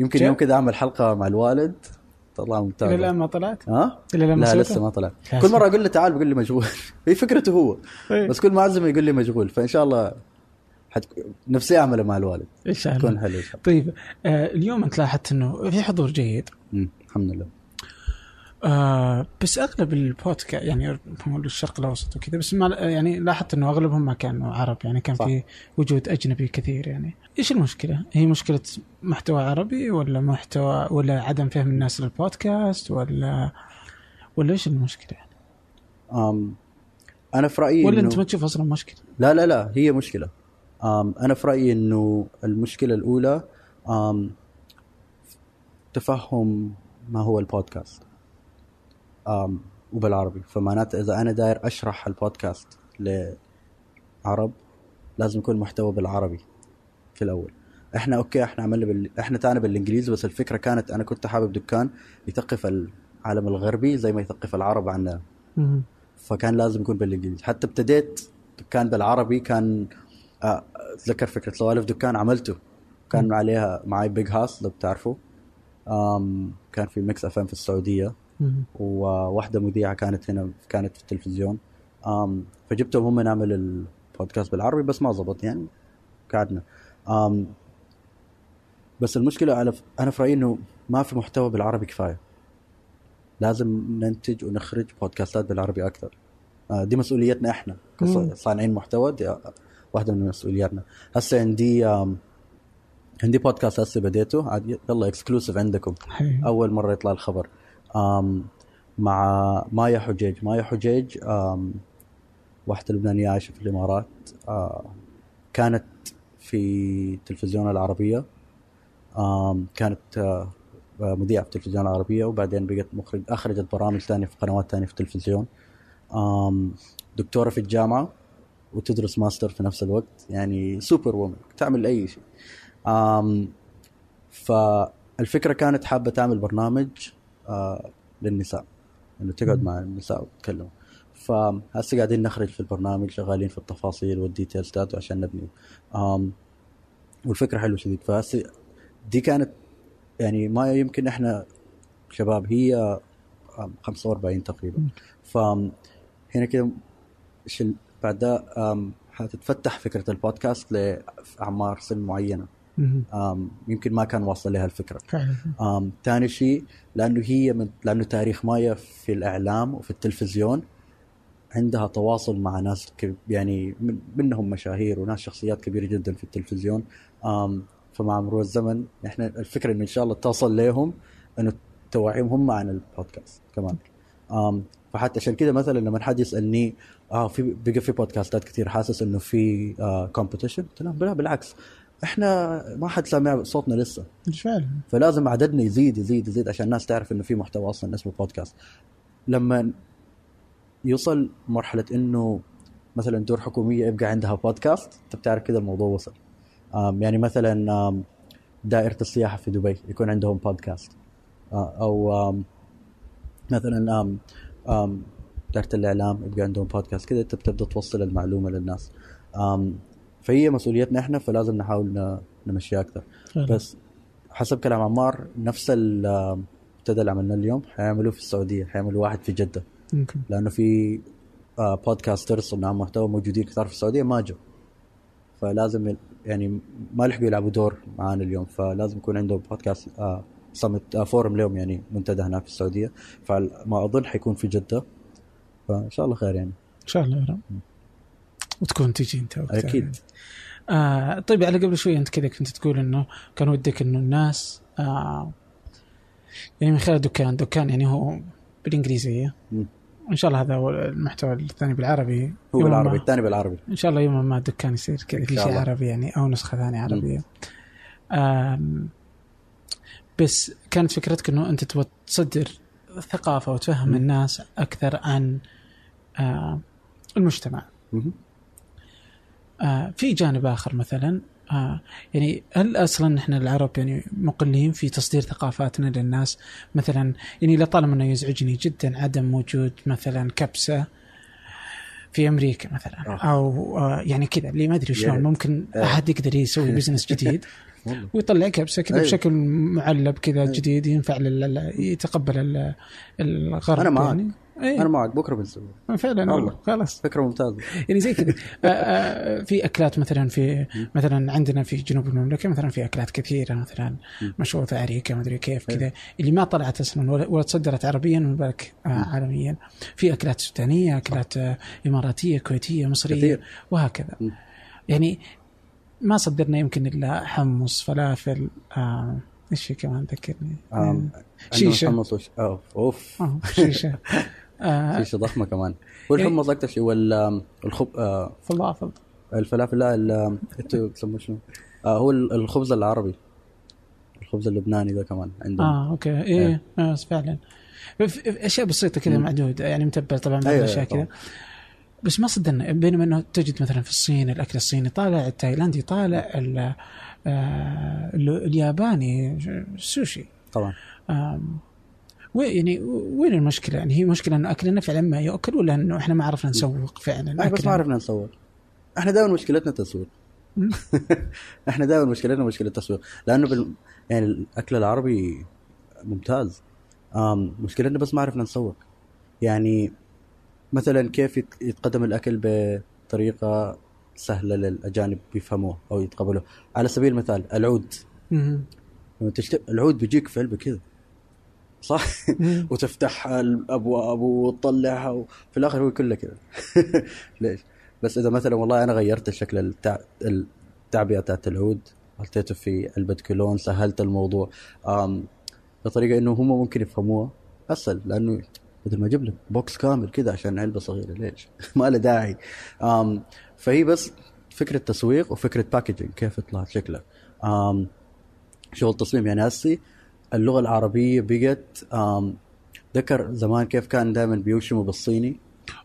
يمكن؟ يوم كذا أعمل حلقة مع الوالد طلع ممتاز إلى الآن ما طلعت؟ ها؟ إلى الآن ما لا؟ لسه ما طلع يا كل. مرة أقول له تعال بيقول لي مشغول [laughs] هي فكرته هو إيه. بس كل ما أعزمه يقول لي مشغول فإن شاء الله حت... نفسي اعمله مع الوالد. إن شاء يكون الله. حلو إن شاء الله. طيب آه اليوم أنت لاحظت إنه في حضور جيد. مم، الحمد لله. آه بس أغلب البودكاست يعني الشرق الأوسط وكذا بس ما يعني لاحظت إنه أغلبهم ما كانوا عرب يعني كان صح. في وجود أجنبي كثير يعني. إيش المشكلة؟ هي مشكلة محتوى عربي ولا محتوى ولا عدم فهم الناس للبودكاست ولا ولا إيش المشكلة يعني؟ أم أنا في رأيي ولا أنت ما تشوف أصلا مشكلة؟ لا لا لا هي مشكلة. أنا في رأيي إنه المشكلة الأولى تفهم ما هو البودكاست وبالعربي. فمعناته إذا أنا داير أشرح البودكاست لعرب لازم يكون محتوى بالعربي في الأول. إحنا okay إحنا عملنا بال... إحنا تانا بالإنجليزي بس الفكرة كانت أنا كنت حابب دكان يثقف العالم الغربي زي ما يثقف العرب عنا. فكان لازم يكون بالإنجليزي. حتى ابتديت دكان بالعربي كان أتذكر فكرة سوالف دكان عملته. كان. عليها معي Big Hass لو بتعرفوا. كان في Mix FM في السعودية. وواحدة مذيعة كانت هنا كانت في التلفزيون. فجبتهم هم نعمل البودكاست بالعربي بس ما زبط يعني قعدنا. بس المشكلة على أنا في رأيي إنه ما في محتوى بالعربي كفاية. لازم ننتج ونخرج بودكاستات بالعربي أكثر. آه، دي مسؤوليتنا إحنا. كصانعين محتوى دي واحدة من مسؤولياتنا. هسه عندي عندي بودكاست هسه بديته. عاد يلا اكسكلوسيف عندكم. أول مرة يطلع الخبر. مع مايا حجيج. مايا حجيج واحدة لبنانية عايشة في الإمارات. كانت في التلفزيون العربية. كانت مذيعة في التلفزيون العربية وبعدين بقت مخرج أخرجت برامج ثانية في قنوات ثانية في التلفزيون. آم دكتورة في الجامعة. وتدرس ماستر في نفس الوقت. يعني superwoman تعمل أي شيء. فالفكرة كانت حابة تعمل برنامج آه للنساء إنه تقعد. مع النساء وتتكلم فهسه قاعدين نخرج في البرنامج شغالين في التفاصيل وال details تاعته عشان نبني. آم والفكرة حلوة شديد. فهسه دي كانت يعني ما يمكن إحنا شباب هي آم، 45 تقريبا. فهنا كده إيش ال- بعد ده آم، حتتفتح فكرة البودكاست لأعمار سن معينة. يمكن ما كان واصل لها الفكرة. ثاني شيء لأنه هي من لأنه تاريخ مايا في الإعلام وفي التلفزيون عندها تواصل مع ناس كب- يعني من منهم مشاهير وناس شخصيات كبيرة جدا في التلفزيون. فمع مرور الزمن إحنا الفكرة إنه إن شاء الله توصل لهم إنه توعيهم هم عن البودكاست كمان. فحتى عشان كده مثلا لما حد يسألني آه في بقى في بودكاستات كثير حاسس إنه في كومبيتيشن قلت لهم لا بالعكس. إحنا ما حد سامع صوتنا لسه. فعلا فلازم عددنا يزيد يزيد يزيد عشان الناس تعرف إنه في محتوى أصلا اسمه بودكاست لما يوصل مرحلة إنه مثلا دور حكومية يبقى عندها بودكاست أنت بتعرف كده الموضوع وصل. يعني مثلا دائرة السياحة في دبي يكون عندهم بودكاست آه، أو مثلا دائره الإعلام يبقى عندهم بودكاست كده انت بتبدا توصل المعلومة للناس. فهي مسؤوليتنا إحنا فلازم نحاول نمشيها أكثر. بس حسب كلام عمار نفس المنتدى اللي عملناه اليوم حيعملوه في السعودية حيعملوا واحد في جدة. ممكن. لأنه في آه، podcasters صناع محتوى موجودين كثار في السعودية ما جو فلازم يعني ما لحقوا يلعبوا دور معانا اليوم فلازم يكون عندهم بودكاست آه summit آه forum لهم يعني منتدى هناك في السعودية. فما أظن حيكون في جدة. فإن شاء الله خير يعني. إن شاء الله يا رب. وتكون تجي أنت وقتها. أكيد. آه طيب على قبل شوي أنت كذا كنت تقول إنه كان ودك إنه الناس آه يعني من خلال دكان دكان يعني هو بالإنجليزية. مم. إن شاء الله هذا هو المحتوى الثاني بالعربي. هو بالعربي الثاني بالعربي. إن شاء الله يوم ما الدكان يصير كذا في شيء. عربي يعني أو نسخة ثانية عربية. بس كانت فكرتك إنه أنت تبغى تصدر ثقافة وتفهم. الناس أكثر عن آه المجتمع. آه في جانب آخر مثلا آه يعني هل أصلا إحنا العرب يعني مقلين في تصدير ثقافاتنا للناس مثلا يعني لطالما إنه يزعجني جدا عدم وجود مثلا كبسة في أمريكا مثلا آه. أو آه يعني كذا اللي ما أدري شلون. ممكن آه. أحد يقدر يسوي [laughs] بزنس جديد ويطلع كبسه كذا. بشكل معلب كذا أيوة. جديد ينفع لل يتقبل ال- الغرب أنا معك. يعني أنا إيه معك بكرة بنسوي فعلا والله. خلاص فكرة ممتازة يعني زي كذا [laughs] آه، آه، في أكلات مثلا في مثلا عندنا في جنوب المملكة مثلا في أكلات كثيرة مثلا. مشروطه عريكه ما أدري كيف. كذا اللي ما طلعت أصلا ولا تصدرت عربيا من بالك آه،. عالميا في أكلات سودانية أكلات آه، إماراتية كويتية مصرية كثير. وهكذا. يعني ما صدرنا يمكن إلا حمص فلافل آه، إيش في كمان ذكرني؟ آم، عندنا شيشة. محمص وش... أوف أوف. آه، شيشة. [laughs] آه شيشة ضخمة كمان. والحمص أكثر شيء وال الخب آه فضل الفلافل لا ال- إنتوا تسموه شنو؟ آه هو ال- الخبز العربي. الخبز اللبناني ذا كمان عندهم. آه okay. إيه آه فعلا. أشياء بسيطة كذا. معدودة يعني متبع طبعا بعض أيوة، الاشياء أيوة، كذا بس ما صدقنا بينما إنه تجد مثلا في الصين الأكل الصيني طالع التايلاندي طالع ال- آه، ال- الياباني السوشي طبعا. يعني وين المشكلة؟ يعني هي مشكلة إنه أكلنا فعلا ما يؤكل ولا إنه إحنا ما عرفنا نسوق فعلا إحنا بس؟ ما عرفنا نصور إحنا دائما مشكلتنا التسويق. [laughs] إحنا دائما مشكلتنا مشكلة التسويق لأنه بال... يعني الأكل العربي ممتاز. مشكلتنا بس ما عرفنا نسوق. يعني مثلا كيف يت- يتقدم الأكل بطريقة سهلة للأجانب يفهموه أو يتقبلوه على سبيل المثال العود. لما. العود بيجيك في علبه كذا صح مم. [laughs] وتفتح الابواب وتطلعها وفي الآخر هو كله كذا [laughs] ليش؟ بس إذا مثلا والله أنا غيرت الشكل التع... التعبئة بتاعت العود حطيته في علبة كولون سهلت الموضوع. بطريقة إنه هم ممكن يفهموها اسهل لأنه بدل ما أجيب لك بوكس كامل كذا عشان علبة صغيرة ليش؟ [laughs] ما له داعي. فهي بس فكرة تسويق وفكرة packaging كيف يطلع شكله آم... شغل تصميم يعني هسي اللغة العربية بقت. ذكر زمان كيف كان دائما بيوشموا بالصيني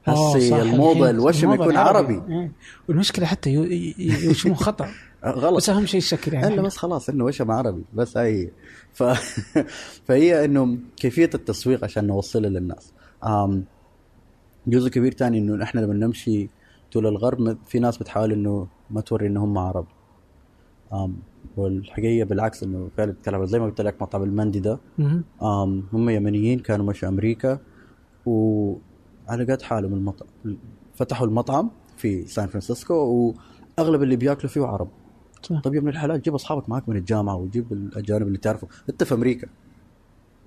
آه، هسي الموضه الوشم يكون العربي. عربي إيه. والمشكلة حتى يو- ي- ي- يوشمون خطأ غلط. بس أهم شيء الشكل يعني. الا بس خلاص إنه وشم عربي بس هي ف... [laughs] فهي إنه كيفية التسويق عشان نوصلها للناس. جزء كبير تاني إنه إحنا لما نمشي طول الغرب في ناس بتحاول إنه ما توري ان هم عرب. آم... والحقيقة بالعكس إنه فعلا بتتكلم زي ما قلت لك مطعم المندي ده. آم... هم يمنيين كانوا مشوا أمريكا وعلى قد حالهم المطعم فتحوا المطعم في سان فرانسيسكو وأغلب اللي بياكلوا فيه عرب. صح. طيب يا ابن الحلال جيب أصحابك معك من الجامعة وجيب الأجانب اللي تعرفه انت في أمريكا.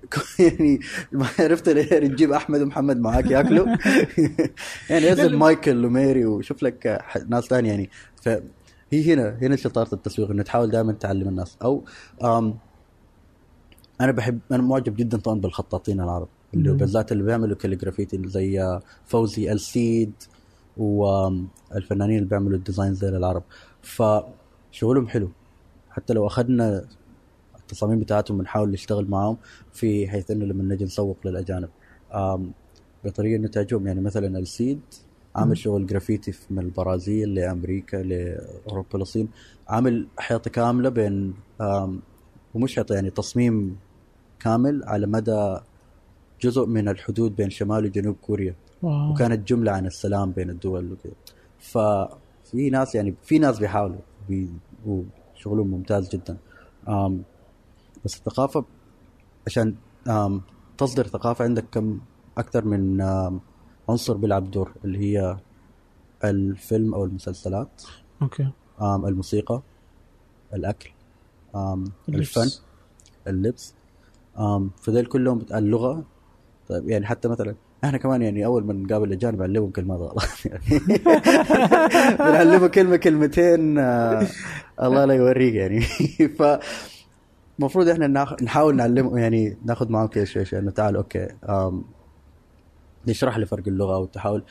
[laughs] يعني ما عرفت ليه تجيب أحمد ومحمد معاك ياكلوا؟ [laughs] يعني نزل مايكل وميري وشوف لك ناس ثانية يعني. فهي هنا هنا شطارة التسويق إنه تحاول دائما تعلم الناس. أو آم أنا بحب أنا معجب جدا طبعا بالخطاطين العرب اللي. بالذات اللي بيعملوا calligraffiti اللي زي فوزي ألسيد والفنانين اللي بيعملوا ال design زي العرب. فشغلهم حلو. حتى لو أخذنا التصاميم بتاعتهم بنحاول نشتغل معاهم في حيث إنه لما نجي نسوق للأجانب. بطريقة إنه تعجبهم. يعني مثلا السيد. عامل شغل جرافيتي في- من البرازيل لأمريكا لأوروبا للصين عامل حيطة كاملة بين ومش حيطة يعني تصميم كامل على مدى جزء من الحدود بين شمال وجنوب كوريا. wow. وكانت جملة عن السلام بين الدول وكذا ففي ناس يعني في ناس بيحاولوا. بي وشغلهم ممتاز جدا. بس الثقافة عشان تصدر ثقافة عندك كم؟ أكثر من عنصر بيلعب دور اللي هي الفيلم أو المسلسلات. okay. آم الموسيقى الأكل آم اللبس. الفن اللبس. فذيل كلهم اللغة. طيب يعني حتى مثلا إحنا كمان يعني اول ما نقابل الاجانب نعلمهم كلمات غلط يعني [laughs] بنعلمه كلمة كلمتين آه الله لا يوريك يعني. [laughs] ف المفروض إحنا نحاول نعلمه يعني ناخذ معهم كذا شوي شوي انه تعال أوكي نشرح لي فرق اللغة أو تحاول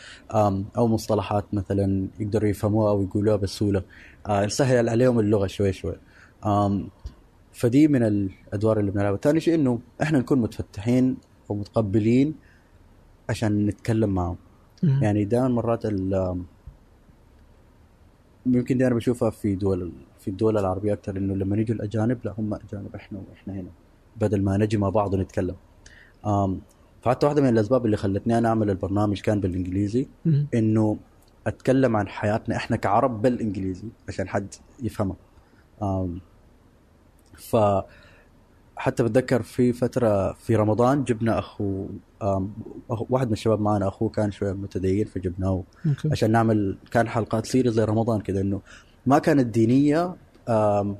أو مصطلحات مثلا يقدروا يفهموها أو يقولوها بسهولة. آه نسهل عليهم اللغة شوي شوي. فدي من الأدوار اللي بنلعبها. ثاني شيء إنه إحنا نكون متفتحين ومتقبلين عشان نتكلم معهم مم. يعني دائما مرات ال يمكن دي أنا بشوفها في دول في الدول العربية أكثر إنه لما يجوا الأجانب لا هم أجانب إحنا وإحنا هنا بدل ما نجي مع بعض ونتكلم آم فحتى واحدة من الأسباب اللي خلتني أنا أعمل البرنامج كان بالإنجليزي. إنه أتكلم عن حياتنا إحنا كعرب بالإنجليزي عشان حد يفهمها ف حتى بتذكر في فترة في رمضان جبنا أخو واحد من الشباب معنا أخوه كان شوية متدين فجبناه عشان نعمل كان حلقات سيريز زي رمضان كذا إنه ما كانت دينية آم،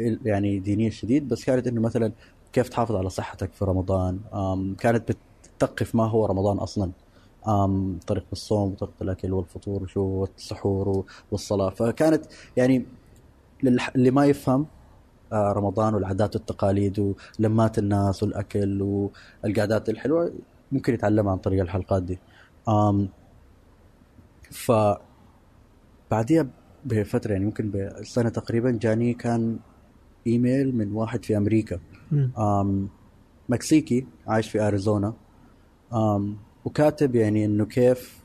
يعني دينية شديد بس كانت إنه مثلا كيف تحافظ على صحتك في رمضان كانت بتثقف ما هو رمضان أصلا آم، طريقة الصوم وطريقة الأكل والفطور وشو والسحور والصلاة. فكانت يعني للح- اللي ما يفهم رمضان والعادات والتقاليد ولمات الناس والأكل والقعدات الحلوة ممكن يتعلمها عن طريق الحلقات دي. أم ف بعديها بفترة يعني ممكن بسنة تقريبا جاني كان إيميل من واحد في أمريكا. أم مكسيكي عايش في أريزونا. أم وكاتب يعني إنه كيف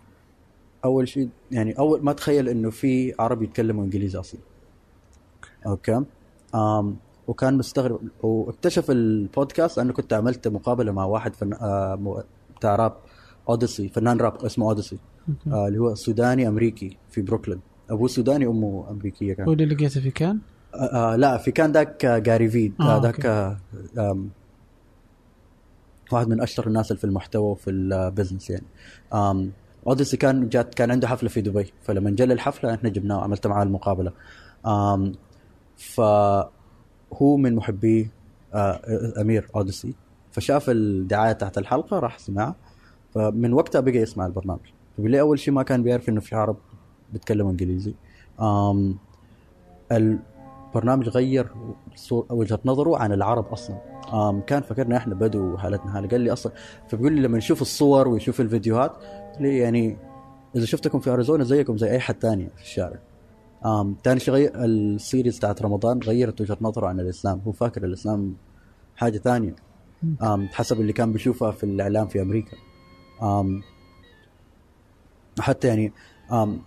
أول شيء يعني أول ما تخيل إنه في عرب يتكلموا إنجليزي أصلا. okay. أم وكان مستغرب. واكتشف البودكاست لأنه كنت عملت مقابلة مع واحد فن... آه بتاع راب اوديسي فنان راب اسمه اوديسي. آه اللي هو سوداني أمريكي في بروكلين. أبوه سوداني أمه أمريكية كان. هو اللي لقيته في كان؟ آه آه لا في كان ذاك آه، جاري في آه، آه ذاك آه آم، واحد من اشطر الناس في المحتوى وفي ال business يعني. آم اوديسي كان جات كان عنده حفلة في دبي. فلما جا الحفلة إحنا جبناه عملت معاه المقابلة. آم فهو من محبي آه أمير أوديسي. فشاف الدعاية تحت الحلقة راح سمعها فمن وقتها بقى يسمع البرنامج. فبالله أول شيء ما كان بيعرف إنه في عرب بيتكلموا إنجليزي؟ آم البرنامج غير وجهة نظره عن العرب أصلا. آم كان فكرنا إحنا بدو وحالتنا حاله قال لي أصلا فبيقول لي لما يشوف الصور ويشوف الفيديوهات لي يعني إذا شفتكم في أريزونا زيكم زي أي حد تاني في الشارع. آم تاني شيء غير السيريز بتاعت رمضان غيرت وجهة نظره عن الإسلام. هو فاكر الإسلام حاجة ثانية. آم حسب اللي كان بيشوفها في الإعلام في أمريكا. آم حتى يعني آم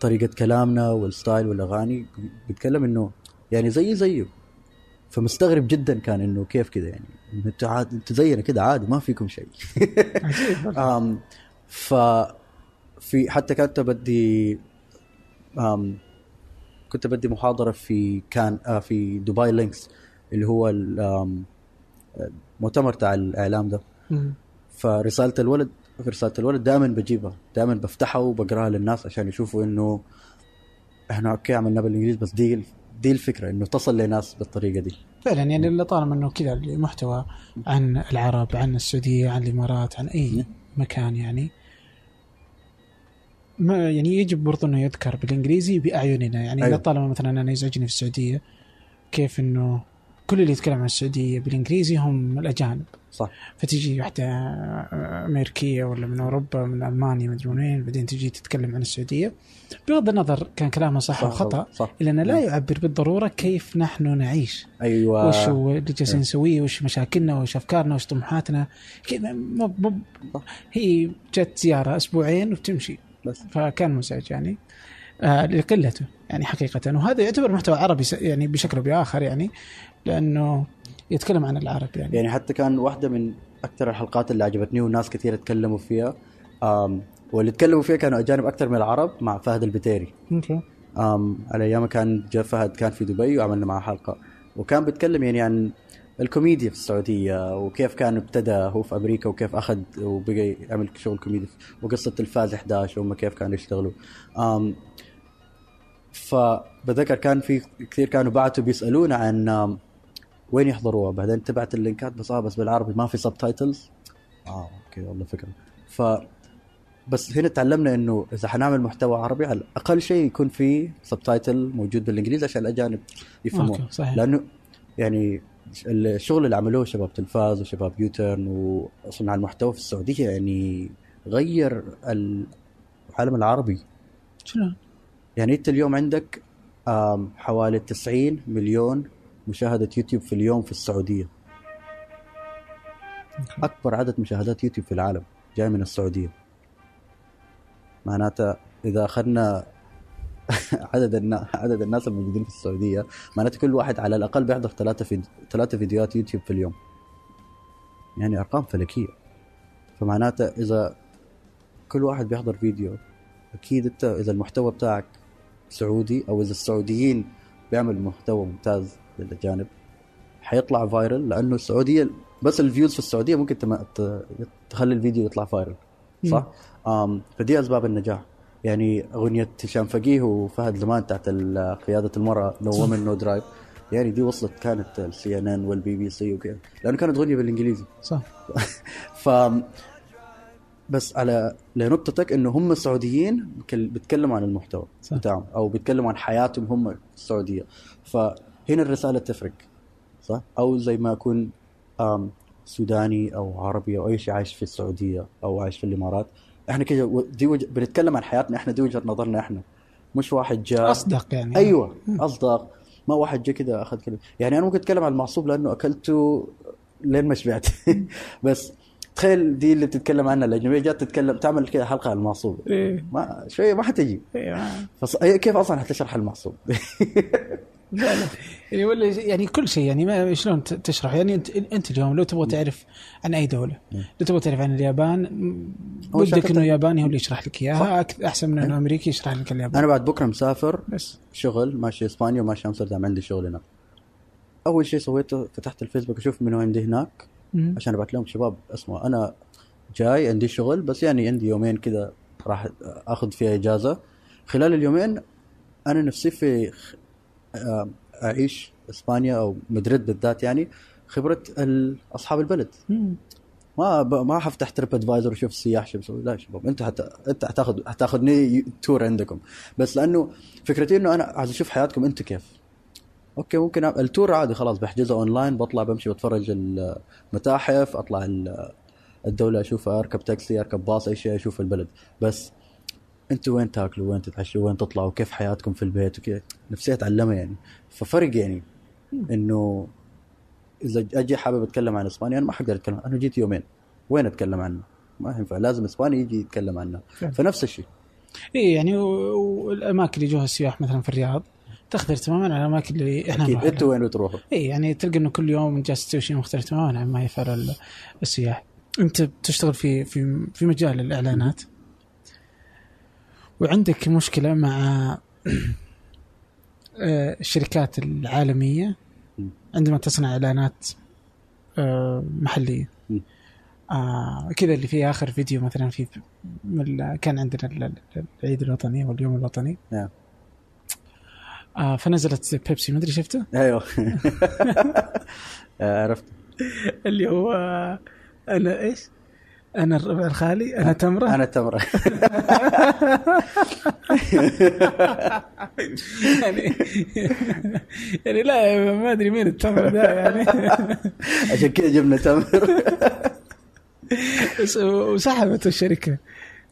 طريقة كلامنا وال style والأغاني بيتكلم إنه يعني زي زيه. فمستغرب جدا كان إنه كيف كذا يعني. أنتوا عاد أنتوا زينا كذا عادي ما فيكم شيء. [laughs] ف في حتى كنت بدي كنت بدي محاضرة في كان آه في دبي لينكس اللي هو المؤتمر تاع الإعلام ده. مم. فرسالة الولد في رسالة الولد دائما بجيبها دائما بفتحها وبقراها للناس عشان يشوفوا إنه إحنا أوكي عملنا بالإنجليزي بس دي دي الفكرة إنه تصل لناس بالطريقة دي. فعلا يعني اللي طالما إنه كذا المحتوى عن العرب عن السعودية عن الإمارات عن أي مكان يعني. ما يعني يجب برضو إنه يذكر بالإنجليزي بأعيننا. يعني أيوة. لا طالما مثلا أنا يزعجني في السعودية كيف إنه كل اللي يتكلم عن السعودية بالإنجليزي هم الأجانب. صح. فتجي واحدة أمريكية ولا من أوروبا من ألمانيا مدري وين بعدين تجي تتكلم عن السعودية. بغض النظر كان كلامها صح, صح أو خطأ صح. إلا أنه لا يعبر بالضرورة كيف نحن نعيش. أيوه. وش اللي جالسين نسويه وش مشاكلنا وش أفكارنا وش طموحاتنا. مو صح. هي جت زيارة أسبوعين وبتمشي. بس. فكان مزعج يعني. آه لقلته يعني حقيقة. وهذا يعتبر محتوى عربي يعني بشكل أو بآخر يعني لأنه يتكلم عن العرب يعني, يعني حتى كان واحدة من أكثر الحلقات اللي عجبتني وناس كثير تكلموا فيها آم واللي تكلموا فيها كانوا أجانب أكثر من العرب مع فهد البتيري. okay. آم على أيام كان جاء فهد كان في دبي وعملنا معه حلقة. وكان بيتكلم يعني عن الكوميديا في السعودية وكيف كان ابتدى هو في أمريكا وكيف أخذ وبقى يعمل شغل كوميدي وقصة تلفاز 11 وهم كيف كانوا يشتغلوا. آم فبذكر كان في كثير كانوا بعتوا بيسألونا عن وين يحضروها. بعدين تبعت اللينكات بس آه بس بالعربي ما في subtitles آه okay والله فكرة. ف بس هنا تعلمنا إنه إذا حنعمل محتوى عربي على أقل شيء يكون في subtitle موجود بالإنجليزي عشان الأجانب يفهموه. صحيح. لأنه يعني الشغل اللي عملوه شباب تلفاز وشباب يوترن وصناع المحتوى في السعودية يعني غير العالم العربي شلون؟ يعني انت اليوم عندك حوالي 90 مليون مشاهدة يوتيوب في اليوم في السعودية okay. أكبر عدد مشاهدات يوتيوب في العالم جاي من السعودية معناتها إذا أخذنا [laughs] عدد النا... عدد الناس الموجودين في السعودية معناته كل واحد على الأقل بيحضر ثلاثة فيد... ثلاثة فيديوهات يوتيوب في اليوم. يعني أرقام فلكية. فمعناته إذا كل واحد بيحضر فيديو أكيد أنت إذا المحتوى بتاعك سعودي أو إذا السعوديين بيعملوا محتوى ممتاز للأجانب حيطلع viral لأنه السعودية بس ال views في السعودية ممكن تم... ت... تخلي الفيديو يطلع viral صح؟ فدي أسباب النجاح. يعني أغنية هشام فقيه وفهد زمان تحت ال- قيادة المرأة No Woman No Drive يعني دي وصلت كانت السي ان ان والبي بي سي وكذا. لأنه كانت أغنية بالإنجليزي. صح. [laughs] ف بس على لنقطتك إنه هم السعوديين بيتكلموا عن المحتوى صح. بتاعهم أو بيتكلموا عن حياتهم هم في السعودية. فهنا الرسالة تفرق صح؟ أو زي ما يكون آم، سوداني أو عربي أو أي شيء عايش في السعودية أو عايش في الإمارات إحنا كذا دي وجه بنتكلم عن حياتنا إحنا دي وجهة نظرنا إحنا. مش واحد جاء. أصدق يعني. أيوه أصدق. ما واحد جاء كذا أخذ كذا يعني أنا ممكن أتكلم عن المعصوب لأنه أكلته لين ما شبعت. [laughs] بس تخيل دي اللي بتتكلم عنها الاجنبيه جات تتكلم تعمل كذا حلقة عن المعصوب. إيه. ما شوية ما حتجي. إيه. فص... كيف أصلا حتشرح المعصوب؟ [laughs] لا لا. يعني ولا يعني كل شيء يعني ما شلون تشرح؟ يعني انت انت اليوم لو تبغى تعرف عن أي دولة لو تبغى تعرف عن اليابان ودك إنه ياباني هو اللي يشرح لك. إياها أحسن من إنه أمريكي يشرح لك اليابان أنا بعد بكرة مسافر بس. شغل ماشي إسبانيا وماشي أمستردام عندي شغل هناك. أول شيء سويته فتحت الفيسبوك أشوف منو عندي هناك. عشان أبعث لهم شباب اسمعوا أنا جاي عندي شغل بس يعني عندي يومين كذا راح أخذ فيها إجازة. خلال اليومين أنا نفسي في اعيش إسبانيا أو مدريد بالذات يعني خبرة أصحاب البلد. مم. ما ب... ما حفتح TripAdvisor وأشوف السياح شو بيسوي لا يا شباب انت حت... انت حتاخذ حتاخذني tour عندكم. بس لأنه فكرتي إنه أنا عايز أشوف حياتكم أنتم كيف. okay ممكن أ... ال tour عادي خلاص بحجزها اونلاين بطلع بمشي بتفرج المتاحف أطلع ال- الدولة اشوفها أركب تاكسي أركب باص أي شيء أشوف البلد. بس أنتوا وين تاكلوا؟ وين تتعشوا؟ وين تطلعوا؟ كيف حياتكم في البيت؟ وكذا نفسي اتعلمها يعني. ففرق يعني انه إذا أجي حابب أتكلم عن إسبانيا أنا ما حقدر أتكلم. أنا جيت يومين. وين أتكلم عنه؟ ما ينفع. لازم إسباني يجي يتكلم فعلا. فنفس الشيء. اي يعني والأماكن اللي يجوها السياح مثلا في الرياض تختلف تماما عن الأماكن اللي إحنا أكيد. أنتوا وين بتروحوا؟ اي يعني تلقى إنه كل يوم جالس تسوي شيء مختلف تماما عن ما يفعل ال- السياح. أنت بتشتغل في في في مجال الإعلانات؟ وعندك مشكلة مع [clears throat] آه، الشركات العالمية عندما تصنع إعلانات آه، محلية. آه كذا اللي في آخر فيديو مثلا في كان عندنا ال- ال- العيد الوطني واليوم الوطني نعم. آه فنزلت بيبسي ما أدري شفته [laughs] أيوه [laughs] عرفت اللي هو أنا إيش؟ أنا الربع الخالي أنا تمرة. أنا تمرة. يعني يعني لا ما أدري مين التمره ده يعني. عشان كذا جبنا تمر. وسحبته الشركة.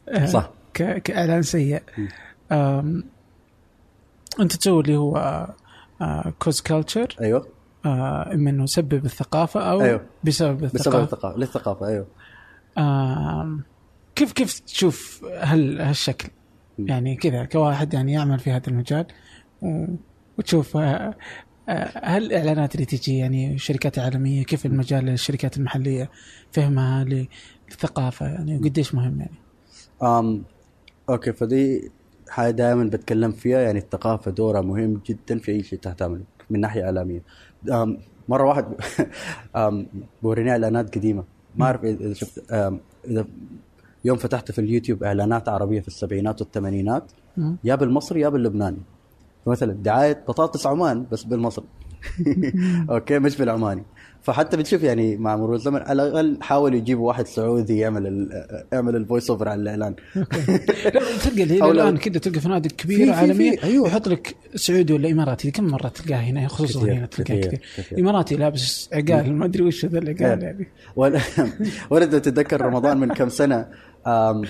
آه، صح. كإعلان سيء. أنت تسوي اللي هو cause culture أيوه. إما إنه يسبب الثقافة أو أيوه. بسبب بسبب الثقافه الثقافة للثقافة أيوه. كيف كيف تشوف هال هالشكل؟ يعني كذا كواحد يعني يعمل في هذا المجال وتشوف آه، آه، هل الاعلانات اللي تجي يعني شركات عالمية كيف المجال للشركات المحلية فهمها للثقافه يعني وقديش مهم يعني؟ أم أوكي فدي حاجة دائما بتكلم فيها يعني الثقافة دورها مهم جدا في أي شيء تعمله من ناحية إعلامية. مرة واحد [laughs] بوريني إعلانات قديمة. ما أعرف اذا شفت إذا يوم فتحت في اليوتيوب إعلانات عربية في السبعينات والثمانينات. يا بالمصري يا باللبناني مثلا دعاية بطاطس عمان بس بالمصري [laughs] okay مش بالعماني. فحتى بتشوف يعني مع مرور الزمن على الأقل حاولوا يجيبوا واحد سعودي يعمل يعمل ال voice over على الإعلان. لا تلقى [laughs] الآن كذا تلقى فنادق كبيرة عالمية أيوه. يحط لك سعودي ولا إماراتي. كم مرة تلقاه هنا؟ خصوصا هنا تلقاه كثير،. إماراتي لابس عقال ما أدري وش ذا العقال يعني إذا تتذكر رمضان من كم سنة آم،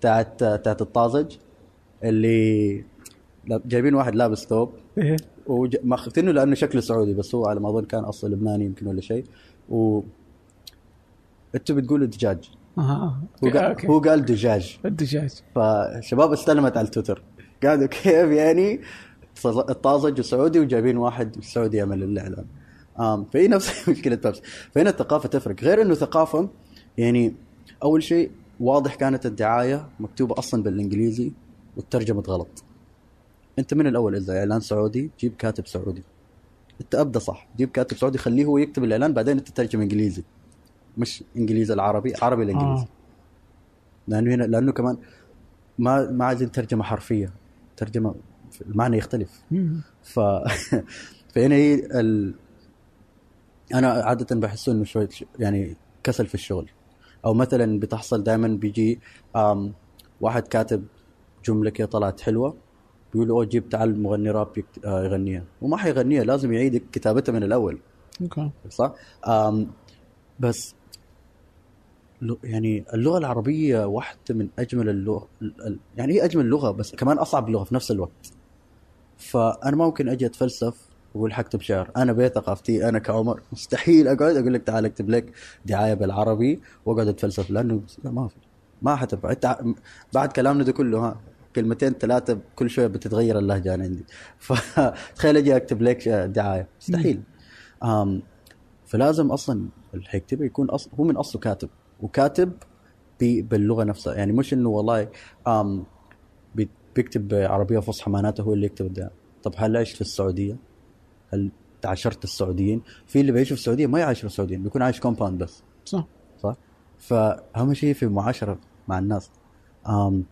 بتاعت بتاعت الطازج اللي جايبين واحد لابس ثوب. إيه. وماخذينه لأنه شكله سعودي بس هو على ما أظن كان اصله لبناني يمكن ولا شيء. و أنتوا بتقولوا دجاج أها. هو قال, okay. هو قال دجاج. الدجاج. فالشباب استلمت على التويتر. قالوا كيف يعني؟ الطازج وسعودي وجايبين واحد سعودي يعمل الإعلان. فهي نفس [laughs] مشكلة بيبسي فهنا الثقافة تفرق. غير إنه ثقافه يعني أول شيء واضح كانت الدعاية مكتوبة أصلا بالإنجليزي وترجمت غلط. أنت من الأول إذا إعلان سعودي جيب كاتب سعودي. انت ابدا صح. جيب كاتب سعودي خليه هو يكتب الإعلان بعدين أنت تترجم إنجليزي. مش إنجليزي العربي عربي الإنجليزي. آه. لأنه هنا لأنه كمان ما ما عايزين ترجمة حرفية. ترجمة المعنى يختلف. ف [laughs] فهنا هي ال... أنا عادة بحس إنه شوية يعني كسل في الشغل. أو مثلا بتحصل دائما بيجي واحد كاتب جملة كده طلعت حلوة. بيقول أوه جيب تعال مغني راب آه، يغنيها. وما حيغنيها لازم يعيد كتابتها من الأول. أوكي. صح؟ بس يعني اللغة العربية واحدة من أجمل اللغة ال- ال- يعني هي أجمل لغة بس كمان أصعب لغة في نفس الوقت. فأنا ما ممكن أجي أتفلسف وأقول حكتب شعر. أنا بثقافتي أنا كعمر مستحيل أقعد أقول لك تعال اكتب لك دعاية بالعربي وأقعد أتفلسف لأنه لا ما في ما حتنفع إنت ع- بعد كلامنا ده كله ها. كلمتين ثلاثة كل شوية بتتغير اللهجة أنا عندي. [laughs] فتخيل أجي أكتب لك دعاية. مستحيل. فلازم أصلا اللي حيكتبه يكون أصل هو من أصله كاتب. وكاتب باللغة نفسها. يعني مش إنه والله بيكتب عربية فصحى معناته هو اللي يكتب الدعاية. طب هل عشت في السعودية؟ هل تعاشرت السعوديين؟ في اللي بيعيشوا في السعودية ما يعاشروا السعوديين بيكون عايش كومباوند بس. صح. صح؟ فأهم شيء في المعاشرة مع الناس. أم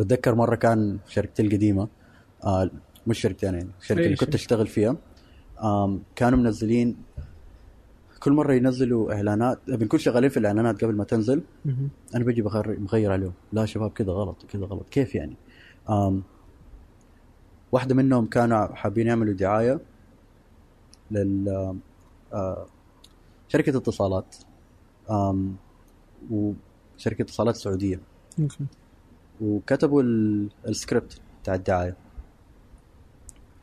بتذكر مرة كان في شركتي القديمة آه مش شركتي أنا يعني الشركة أي اللي كنت. أشتغل فيها كانوا منزلين كل مرة ينزلوا إعلانات بنكون شغالين في الإعلانات قبل ما تنزل. أنا بجي بغير عليهم. لا شباب كذا غلط كذا غلط. كيف يعني؟ واحدة منهم كانوا حابين يعملوا دعاية لل آه شركة اتصالات وشركة اتصالات سعودية. وكتبوا ال- السكريبت بتاع الدعاية.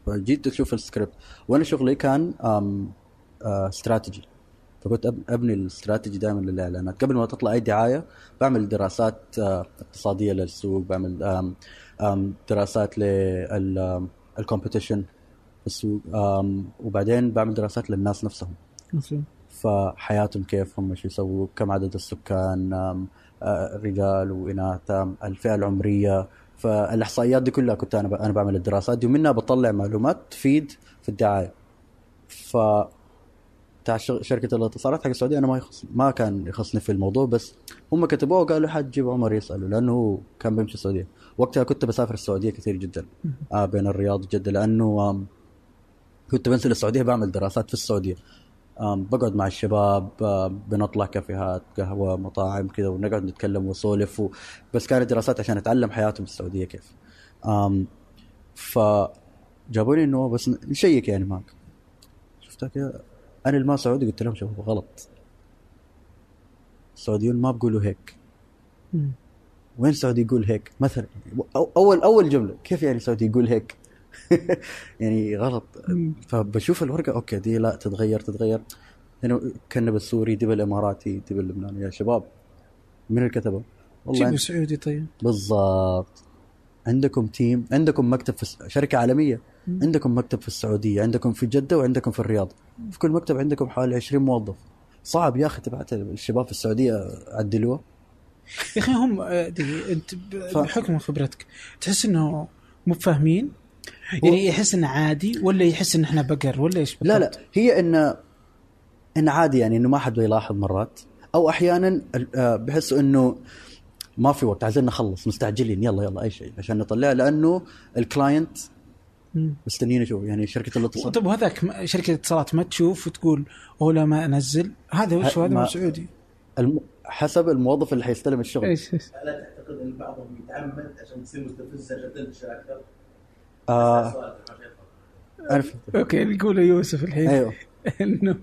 فجيت أشوف السكريبت. وأنا شغلي كان آم آه استراتيجي فكنت أبني الاستراتيجي دائما للإعلانات. قبل ما تطلع أي دعاية بعمل دراسات آه، اقتصادية للسوق. بعمل آم، آم، دراسات لل competition في السوق. وبعدين بعمل دراسات للناس نفسهم. فحياتهم كيف هم شو يسووا كم عدد السكان رجال واناث الفئة العمرية. فالإحصائيات دي كلها كنت أنا أنا بعمل الدراسات دي ومنها بطلع معلومات تفيد في الدعاية. ف بتاع شركة الاتصالات حق السعودية أنا ما يخص ما كان يخصني في الموضوع بس هم كتبوه وقالوا حتجيب عمر يسأله لأنه كان بيمشي السعودية. وقتها كنت بسافر السعودية كثير جدا. آه بين الرياض وجدة لأنه آم، كنت بنزل السعودية بعمل دراسات في السعودية. بقعد مع الشباب بنطلع كافيهات قهوة مطاعم كذا ونقعد نتكلم ونسولف و... بس كانت دراسات عشان أتعلم حياتهم في السعودية كيف. آم، فجابوا لي إنه بس نشيك يعني معك. شفتها كذا أنا اللي ما سعودي قلت لهم شوفوا غلط. السعوديون ما بيقولوا هيك. وين السعودي يقول هيك؟ مثلا اول أول جملة كيف يعني السعودي يقول هيك؟ [laughs] يعني غلط. مم. فبشوف الورقة okay دي لا تتغير تتغير. هنا كنا بالسوري دي بالاماراتي دي باللبناني يا شباب من اللي كتبه؟ والله جيبوا أنت- سعودي طيب. بالضبط. عندكم team عندكم مكتب في شركة عالمية. مم. عندكم مكتب في السعودية عندكم في جدة وعندكم في الرياض. في كل مكتب عندكم حوالي 20 موظف. صعب يا أخي تبعت الشباب في السعودية عدلوها يا أخي هم آه، انت بحكم خبرتك تحس إنه مو فاهمين؟ يعني يحس إنه عادي ولا يحس إن إحنا بقر ولا إيش لا لا؟ هي ان إن عادي يعني إنه ما حد بيلاحظ مرات. أو أحيانا آه، بحسوا إنه ما في وقت. عايزين نخلص مستعجلين. يلا يلا أي شيء عشان نطلع. لأنه الكلاينت. مستنيين يشوف يعني شركة الاتصال. طب وهذاك ما- شركة الاتصالات ما تشوف وتقول هو لا ما أنزل. هذا وش هذا ما- مو سعودي. الم... حسب الموظف اللي حيستلم الشغل. إيش إيش. الا تعتقد إن بعضهم يتعمد عشان تصير مستفزه عشان تنتشر أكثر؟ آه. okay اللي يقوله يوسف الحين أيوه [laughs] إنه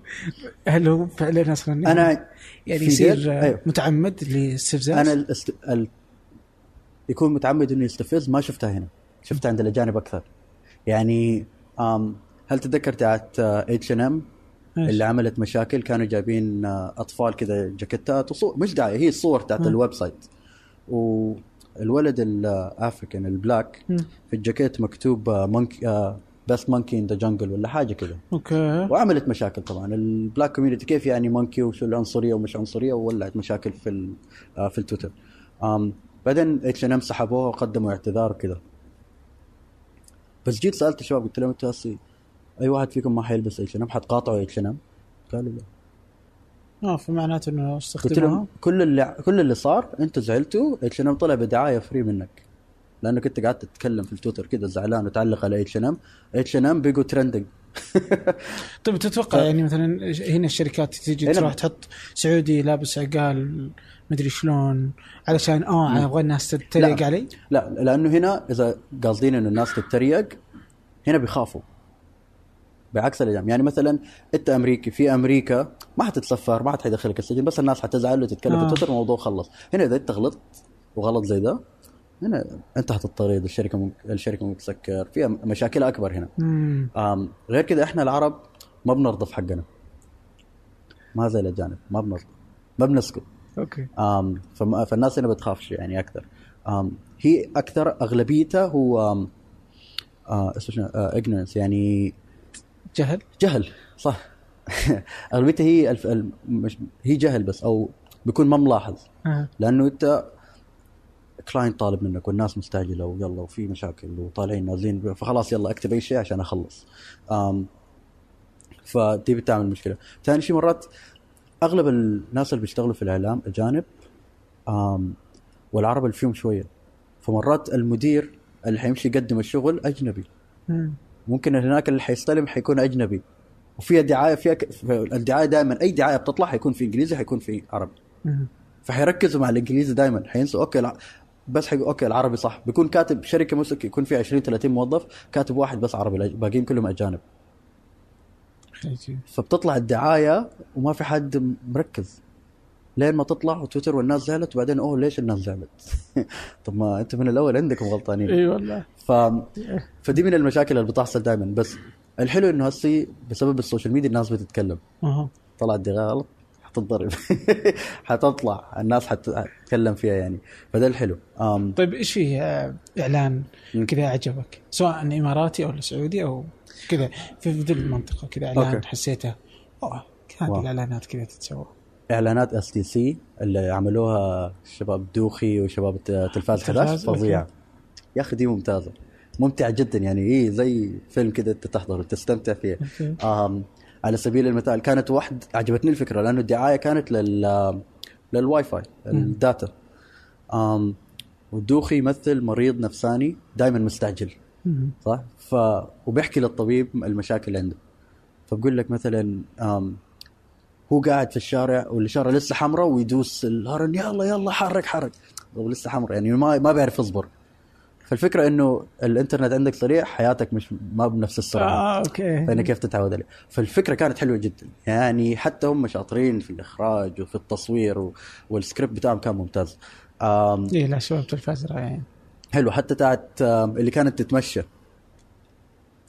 هل هو فعلا أصلا أنا يعني يصير أيوه. متعمد لاستفزاز أنا الاست... ال... يكون متعمد إنه يستفز ما شفتها هنا شفتها عند الأجانب أكثر يعني آم هل تتذكر بتاعت اتش ان ام؟ اللي عملت مشاكل كانوا جايبين آه، أطفال كذا جاكيتات وصور مش داعي هي الصور بتاعت مم. ال website والولد ال African ال black. في الجاكيت مكتوب monkey بس monkey in the jungle ولا حاجة كذا. okay. وعملت مشاكل طبعا. ال black community كيف يعني monkey وشو العنصرية ومش عنصرية وولعت مشاكل في آه، في التويتر. بعدين اتش ان ام سحبوها وقدموا اعتذار وكذا بس جيت سألت الشباب قلت لهم أنتوا أي واحد فيكم ما حيلبس اتش ان ام حتقاطعوا اتش ان ام قالوا لا. آه فمعناته إنه قلت استخدموها لهم كل اللي كل اللي صار أنتوا زعلتوا اتش ان ام طلع بدعاية free منك. لانك انت قعدت تتكلم في التويتر كذا زعلان وتعلق على اتش ان ام اتش ان ام بقوا trending طيب تتوقع ف- يعني مثلا هنا الشركات تيجي هنا- تروح تحط سعودي لابس عقال مدري شلون علشان آه. أبغى الناس تتريق لا. علي؟ لا لأنه هنا إذا قاصدين إنه الناس تتريق هنا بيخافوا. بعكس الاجانب يعني مثلا أنت أمريكي في أمريكا ما حتتسفر ما حد حيدخلك السجن بس الناس حتزعل وتتكلم آه. في تويتر الموضوع خلص. هنا إذا أنت غلطت وغلط زي ده هنا انت حتطرد الشركة ممكن الشركة ممكن تسكر في مشاكل أكبر هنا. مم. آم غير كده إحنا العرب ما بنرضى في حقنا. ما زي الأجانب ما بنرضى ما بنسكت. okay. آم فما- فالناس هنا بتخافش يعني أكثر. آم هي أكثر أغلبيتها هو آم آه اسمه شنو؟ آه ignorance. يعني جهل؟ جهل صح. [laughs] أغلبيتها هي الف... الم- مش... هي جهل بس أو بيكون ما ملاحظ. آه. لأنه أنت client طالب منك والناس مستعجلة ويلا وفي مشاكل وطالعين نازلين فخلاص يلا اكتب اي شيء عشان أخلص. آم فدي بتعمل مشكلة. ثاني شيء مرات أغلب الناس اللي بيشتغلوا في الإعلام اجانب آم والعرب اللي فيهم شوية فمرات المدير اللي حيمشي يقدم الشغل أجنبي. ممكن هناك اللي حيستلم حيكون أجنبي. وفيها دعايه فيها ك... الدعاية دائما أي دعاية بتطلع حيكون في إنجليزي حيكون في عربي. فحيركزوا مع الإنجليزي دائما. حينسوا okay الع... بس حيقول okay العربي صح. بيكون كاتب شركة مسك يكون فيها 20 30 موظف كاتب واحد بس عربي باقيين كلهم أجانب. فبتطلع الدعاية وما في حد مركز. لين ما تطلع وتويتر والناس زعلت وبعدين أوه ليش الناس زعلت؟ [laughs] طب ما انت من الأول عندكم غلطانين. إي والله. ف... فدي من المشاكل اللي بتحصل دائما بس الحلو إنه هسي بسبب ال social media الناس بتتكلم. طلعت دي غلط حتتضرب [laughs] حتطلع. الناس حتتكلم فيها يعني. فده الحلو. أم. طيب إيش في آه، إعلان. كذا عجبك؟ سواء إماراتي أو سعودي أو كذا في ذي المنطقة كذا إعلان okay. حسيته. أوه هذه. الإعلانات كذا تتسوى. إعلانات STC اللي عملوها شباب دوخي وشباب تلفاز 11 فظيعه. يا أخي دي ممتازة. ممتعة جدا يعني إيه زي فيلم كده أنت تحضره تستمتع فيه. على سبيل المثال كانت واحد عجبتني الفكرة لأنه الدعاية كانت لل لل WiFi ال data. آم والدوخي يمثل مريض نفساني دائما مستعجل. صح؟ ف وبيحكي للطبيب المشاكل اللي عنده. فبقول لك مثلا هو قاعد في الشارع والاشاره لسه حمراء ويدوس الهرن يلا يلا حرك حرك. طب لسه حمراء يعني ما ما بيعرف يصبر. فالفكرة إنه الإنترنت عندك سريع حياتك مش ما بنفس السرعة. آه okay. فأنا كيف تتعود عليه؟ فالفكرة كانت حلوة جدا. يعني حتى هم شاطرين في الإخراج وفي التصوير و... والسكريبت بتاعهم كان ممتاز. آم اي لا شباب تلفاز رائعين حلو. حتى تاعت اللي كانت تتمشى.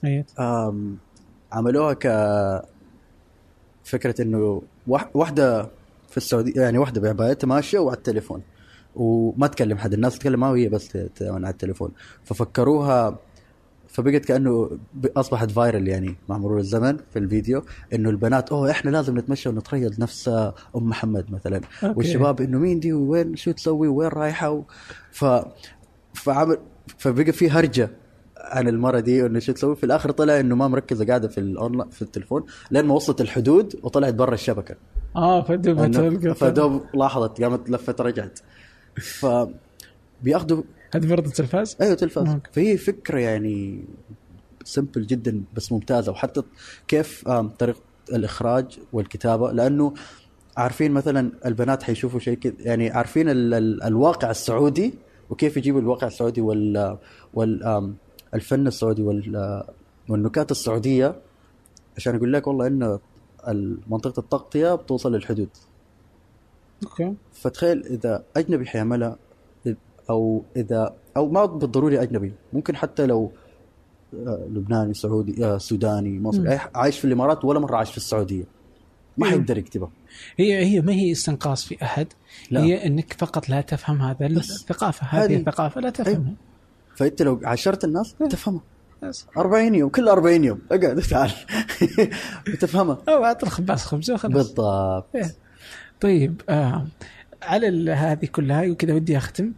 اي آم عملوها ك فكرة إنه واحدة في السعودية يعني واحدة بعبايتها ماشية وعلى التليفون. وما تكلم حد الناس تتكلم معه وهي بس على التليفون. ففكروها فبقت كأنه أصبحت viral يعني مع مرور الزمن في الفيديو إنه البنات أوه إحنا لازم نتمشى ونتريض نفس أم محمد مثلا. okay. والشباب إنه مين دي؟ وين؟ شو تسوي؟ وين رايحة؟ و... ف فعمل فبقى في هرجة عن المرة دي إنه شو تسوي؟ في الآخر طلع إنه ما مركزة قاعدة في الاونلاين في التليفون لين ما وصلت الحدود وطلعت برا الشبكة. آه فدوب فدوب لاحظت قامت لفت رجعت. ف بيأخذوا هذه برضه تلفاز؟ أيوه تلفاز. okay. فهي فكرة يعني سمبل جدا بس ممتازة. وحتى كيف آم، طريقة الإخراج والكتابة لأنه عارفين مثلا البنات حيشوفوا شيء كده يعني عارفين ال ال الواقع السعودي وكيف يجيبوا الواقع السعودي وال وال الفن السعودي وال والنكات السعودية عشان يقول لك والله إنه منطقة التغطية بتوصل للحدود أوكي فتخيل إذا أجنبي حيعملها أو إذا أو ما بالضروري أجنبي ممكن حتى لو آه، لبناني سعودي آه، سوداني. مصري عايش في الإمارات ولا مرة عايش في السعودية ما مم. حيقدر يكتبها هي هي ما هي استنقاص في أحد لا. هي إنك فقط لا تفهم هذا. الثقافة هذه هذه. الثقافه لا تفهمها فأنت لو عاشرت الناس تفهمها. بس. 40 يوم كل 40 يوم. اقعد تعال. [laughs] بتفهمها أو اعطي الخباز خبزه وخلاص. بالضبط. إيه. طيب آه على هذه كلها وكذا ودي أختم.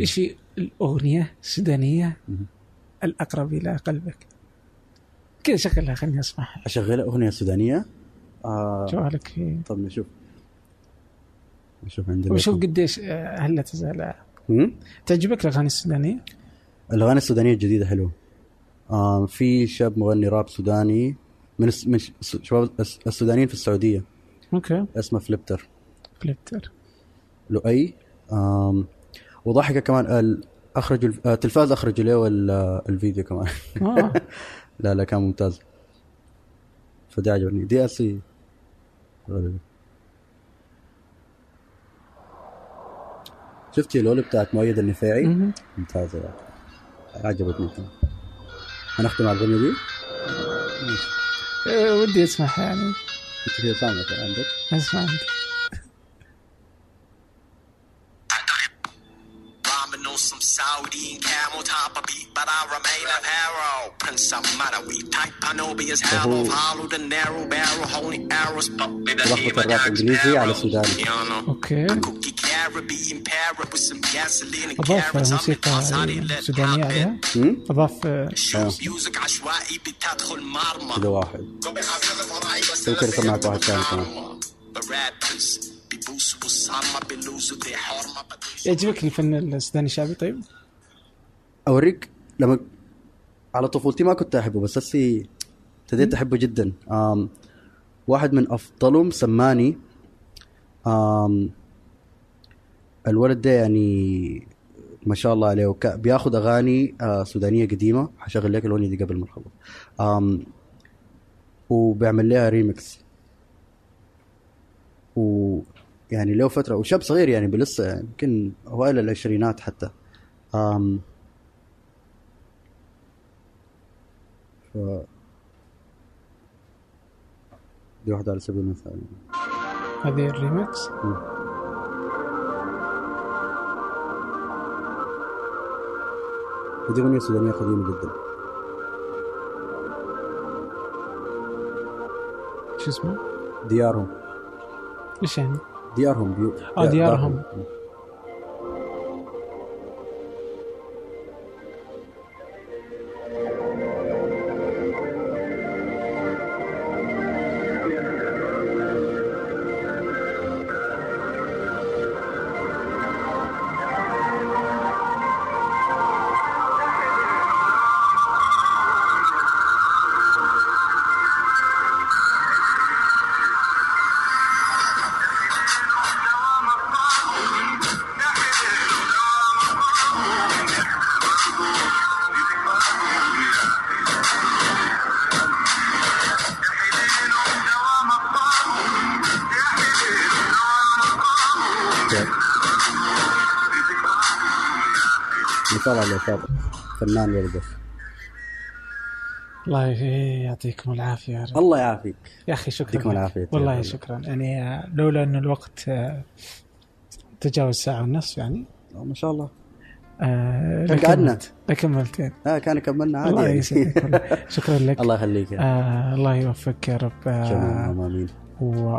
إيش هي الأغنية السودانية مم. الأقرب إلى قلبك؟ كذا شغلها خليني أسمعها. أشغل أغنية سودانية. آه جوالك في طب نشوف. نشوف عندنا وشوف قديش آه، هل لا تزال هم؟ تعجبك الأغاني السودانية؟ الأغاني السودانية الجديدة حلوة. آه في شاب مغني راب سوداني من. من شباب الس- السودانيين في السعودية. أوكي. اسمه فليبتر. فليبتر. لؤي. آم وضحكه كمان ال... اخرجوا الف- آه، تلفاز اخرجوا له ال- الفيديو كمان. آه. [laughs] لا لا كان ممتاز. فده عجبني. دي ال سي شفتي لولو بتاعت مؤيد النفاعي. ممتازة. يعني عجبتني. كمان هنختم على الأغنية دي؟ أه، ودي اسمعها يعني. إنت هي سامعه عندك؟ اسمع. انت and camel top a beat, but I remain a pharaoh. Prince of Madawi, type Panobius, hell of hollow, the narrow barrel, holy arrows, but with a على سوداني أوكي Cookie Caribbean parrot with some gasoline and اضاف carrots. I'm موسيقى سودانيه عليها؟ اضاف أه، music عشوائي بتدخل مرمى. كذا واحد ممكن اسمعك واحد ثاني كمان يعجبك الفن السوداني الشعبي طيب؟ أوريك لما على طفولتي ما كنت أحبه بس هسي ابتديت أحبه جدا. آم واحد من افضلهم سماني آم الولد ده يعني ما شاء الله عليه وك- بياخذ أغاني آه سودانية قديمة. حشغل لك الأغنية دي قبل ما نخلص. آم وبيعمل لها ريمكس ويعني له فترة وشاب صغير يعني لسه يمكن أوائل العشرينات حتى. آم ف دي واحدة على سبيل المثال. هذه الريمكس ودي أغنية سودانية قديمة جدا. شو اسمه؟ ديارهم. إيش يعني؟ ديارهم بيو آه، ديارهم. مثال فنان ولده الله يعطيكم العافية يا رب. الله يعافيك يا أخي شكرا يعطيكم. العافية. والله والله. شكرا يعني لولا انه الوقت آه، تجاوز ساعة ونص يعني آه، ما شاء الله آه، قعدنا. لكملت آه كان كملنا عادي الله يعني. يسعدك. [laughs] شكرا لك الله يخليك. آه الله يوفقك يا رب شكراً، آه آمين و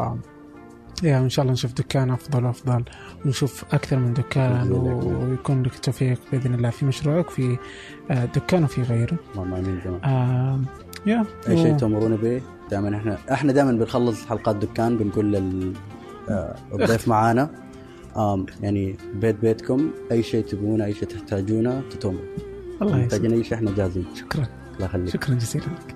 يا إن شاء الله نشوف دكان أفضل وأفضل ونشوف أكثر من دكان. ويكون لك توفيق بإذن الله. في مشروعك في آه، دكان وفي غيره؟ اللهم آمين آه يا أي شيء تامرون به؟ دائما إحنا إحنا دائما بنخلص حلقات دكان بنقول لل آه، الضيف معانا. آم يعني بيت بيتكم أي شيء تبونه أي شيء تحتاجونه تتومر الله محتاجين يسعدك أي شيء إحنا جاهزين. شكرا. الله يخليك. شكرا جزيلا لك.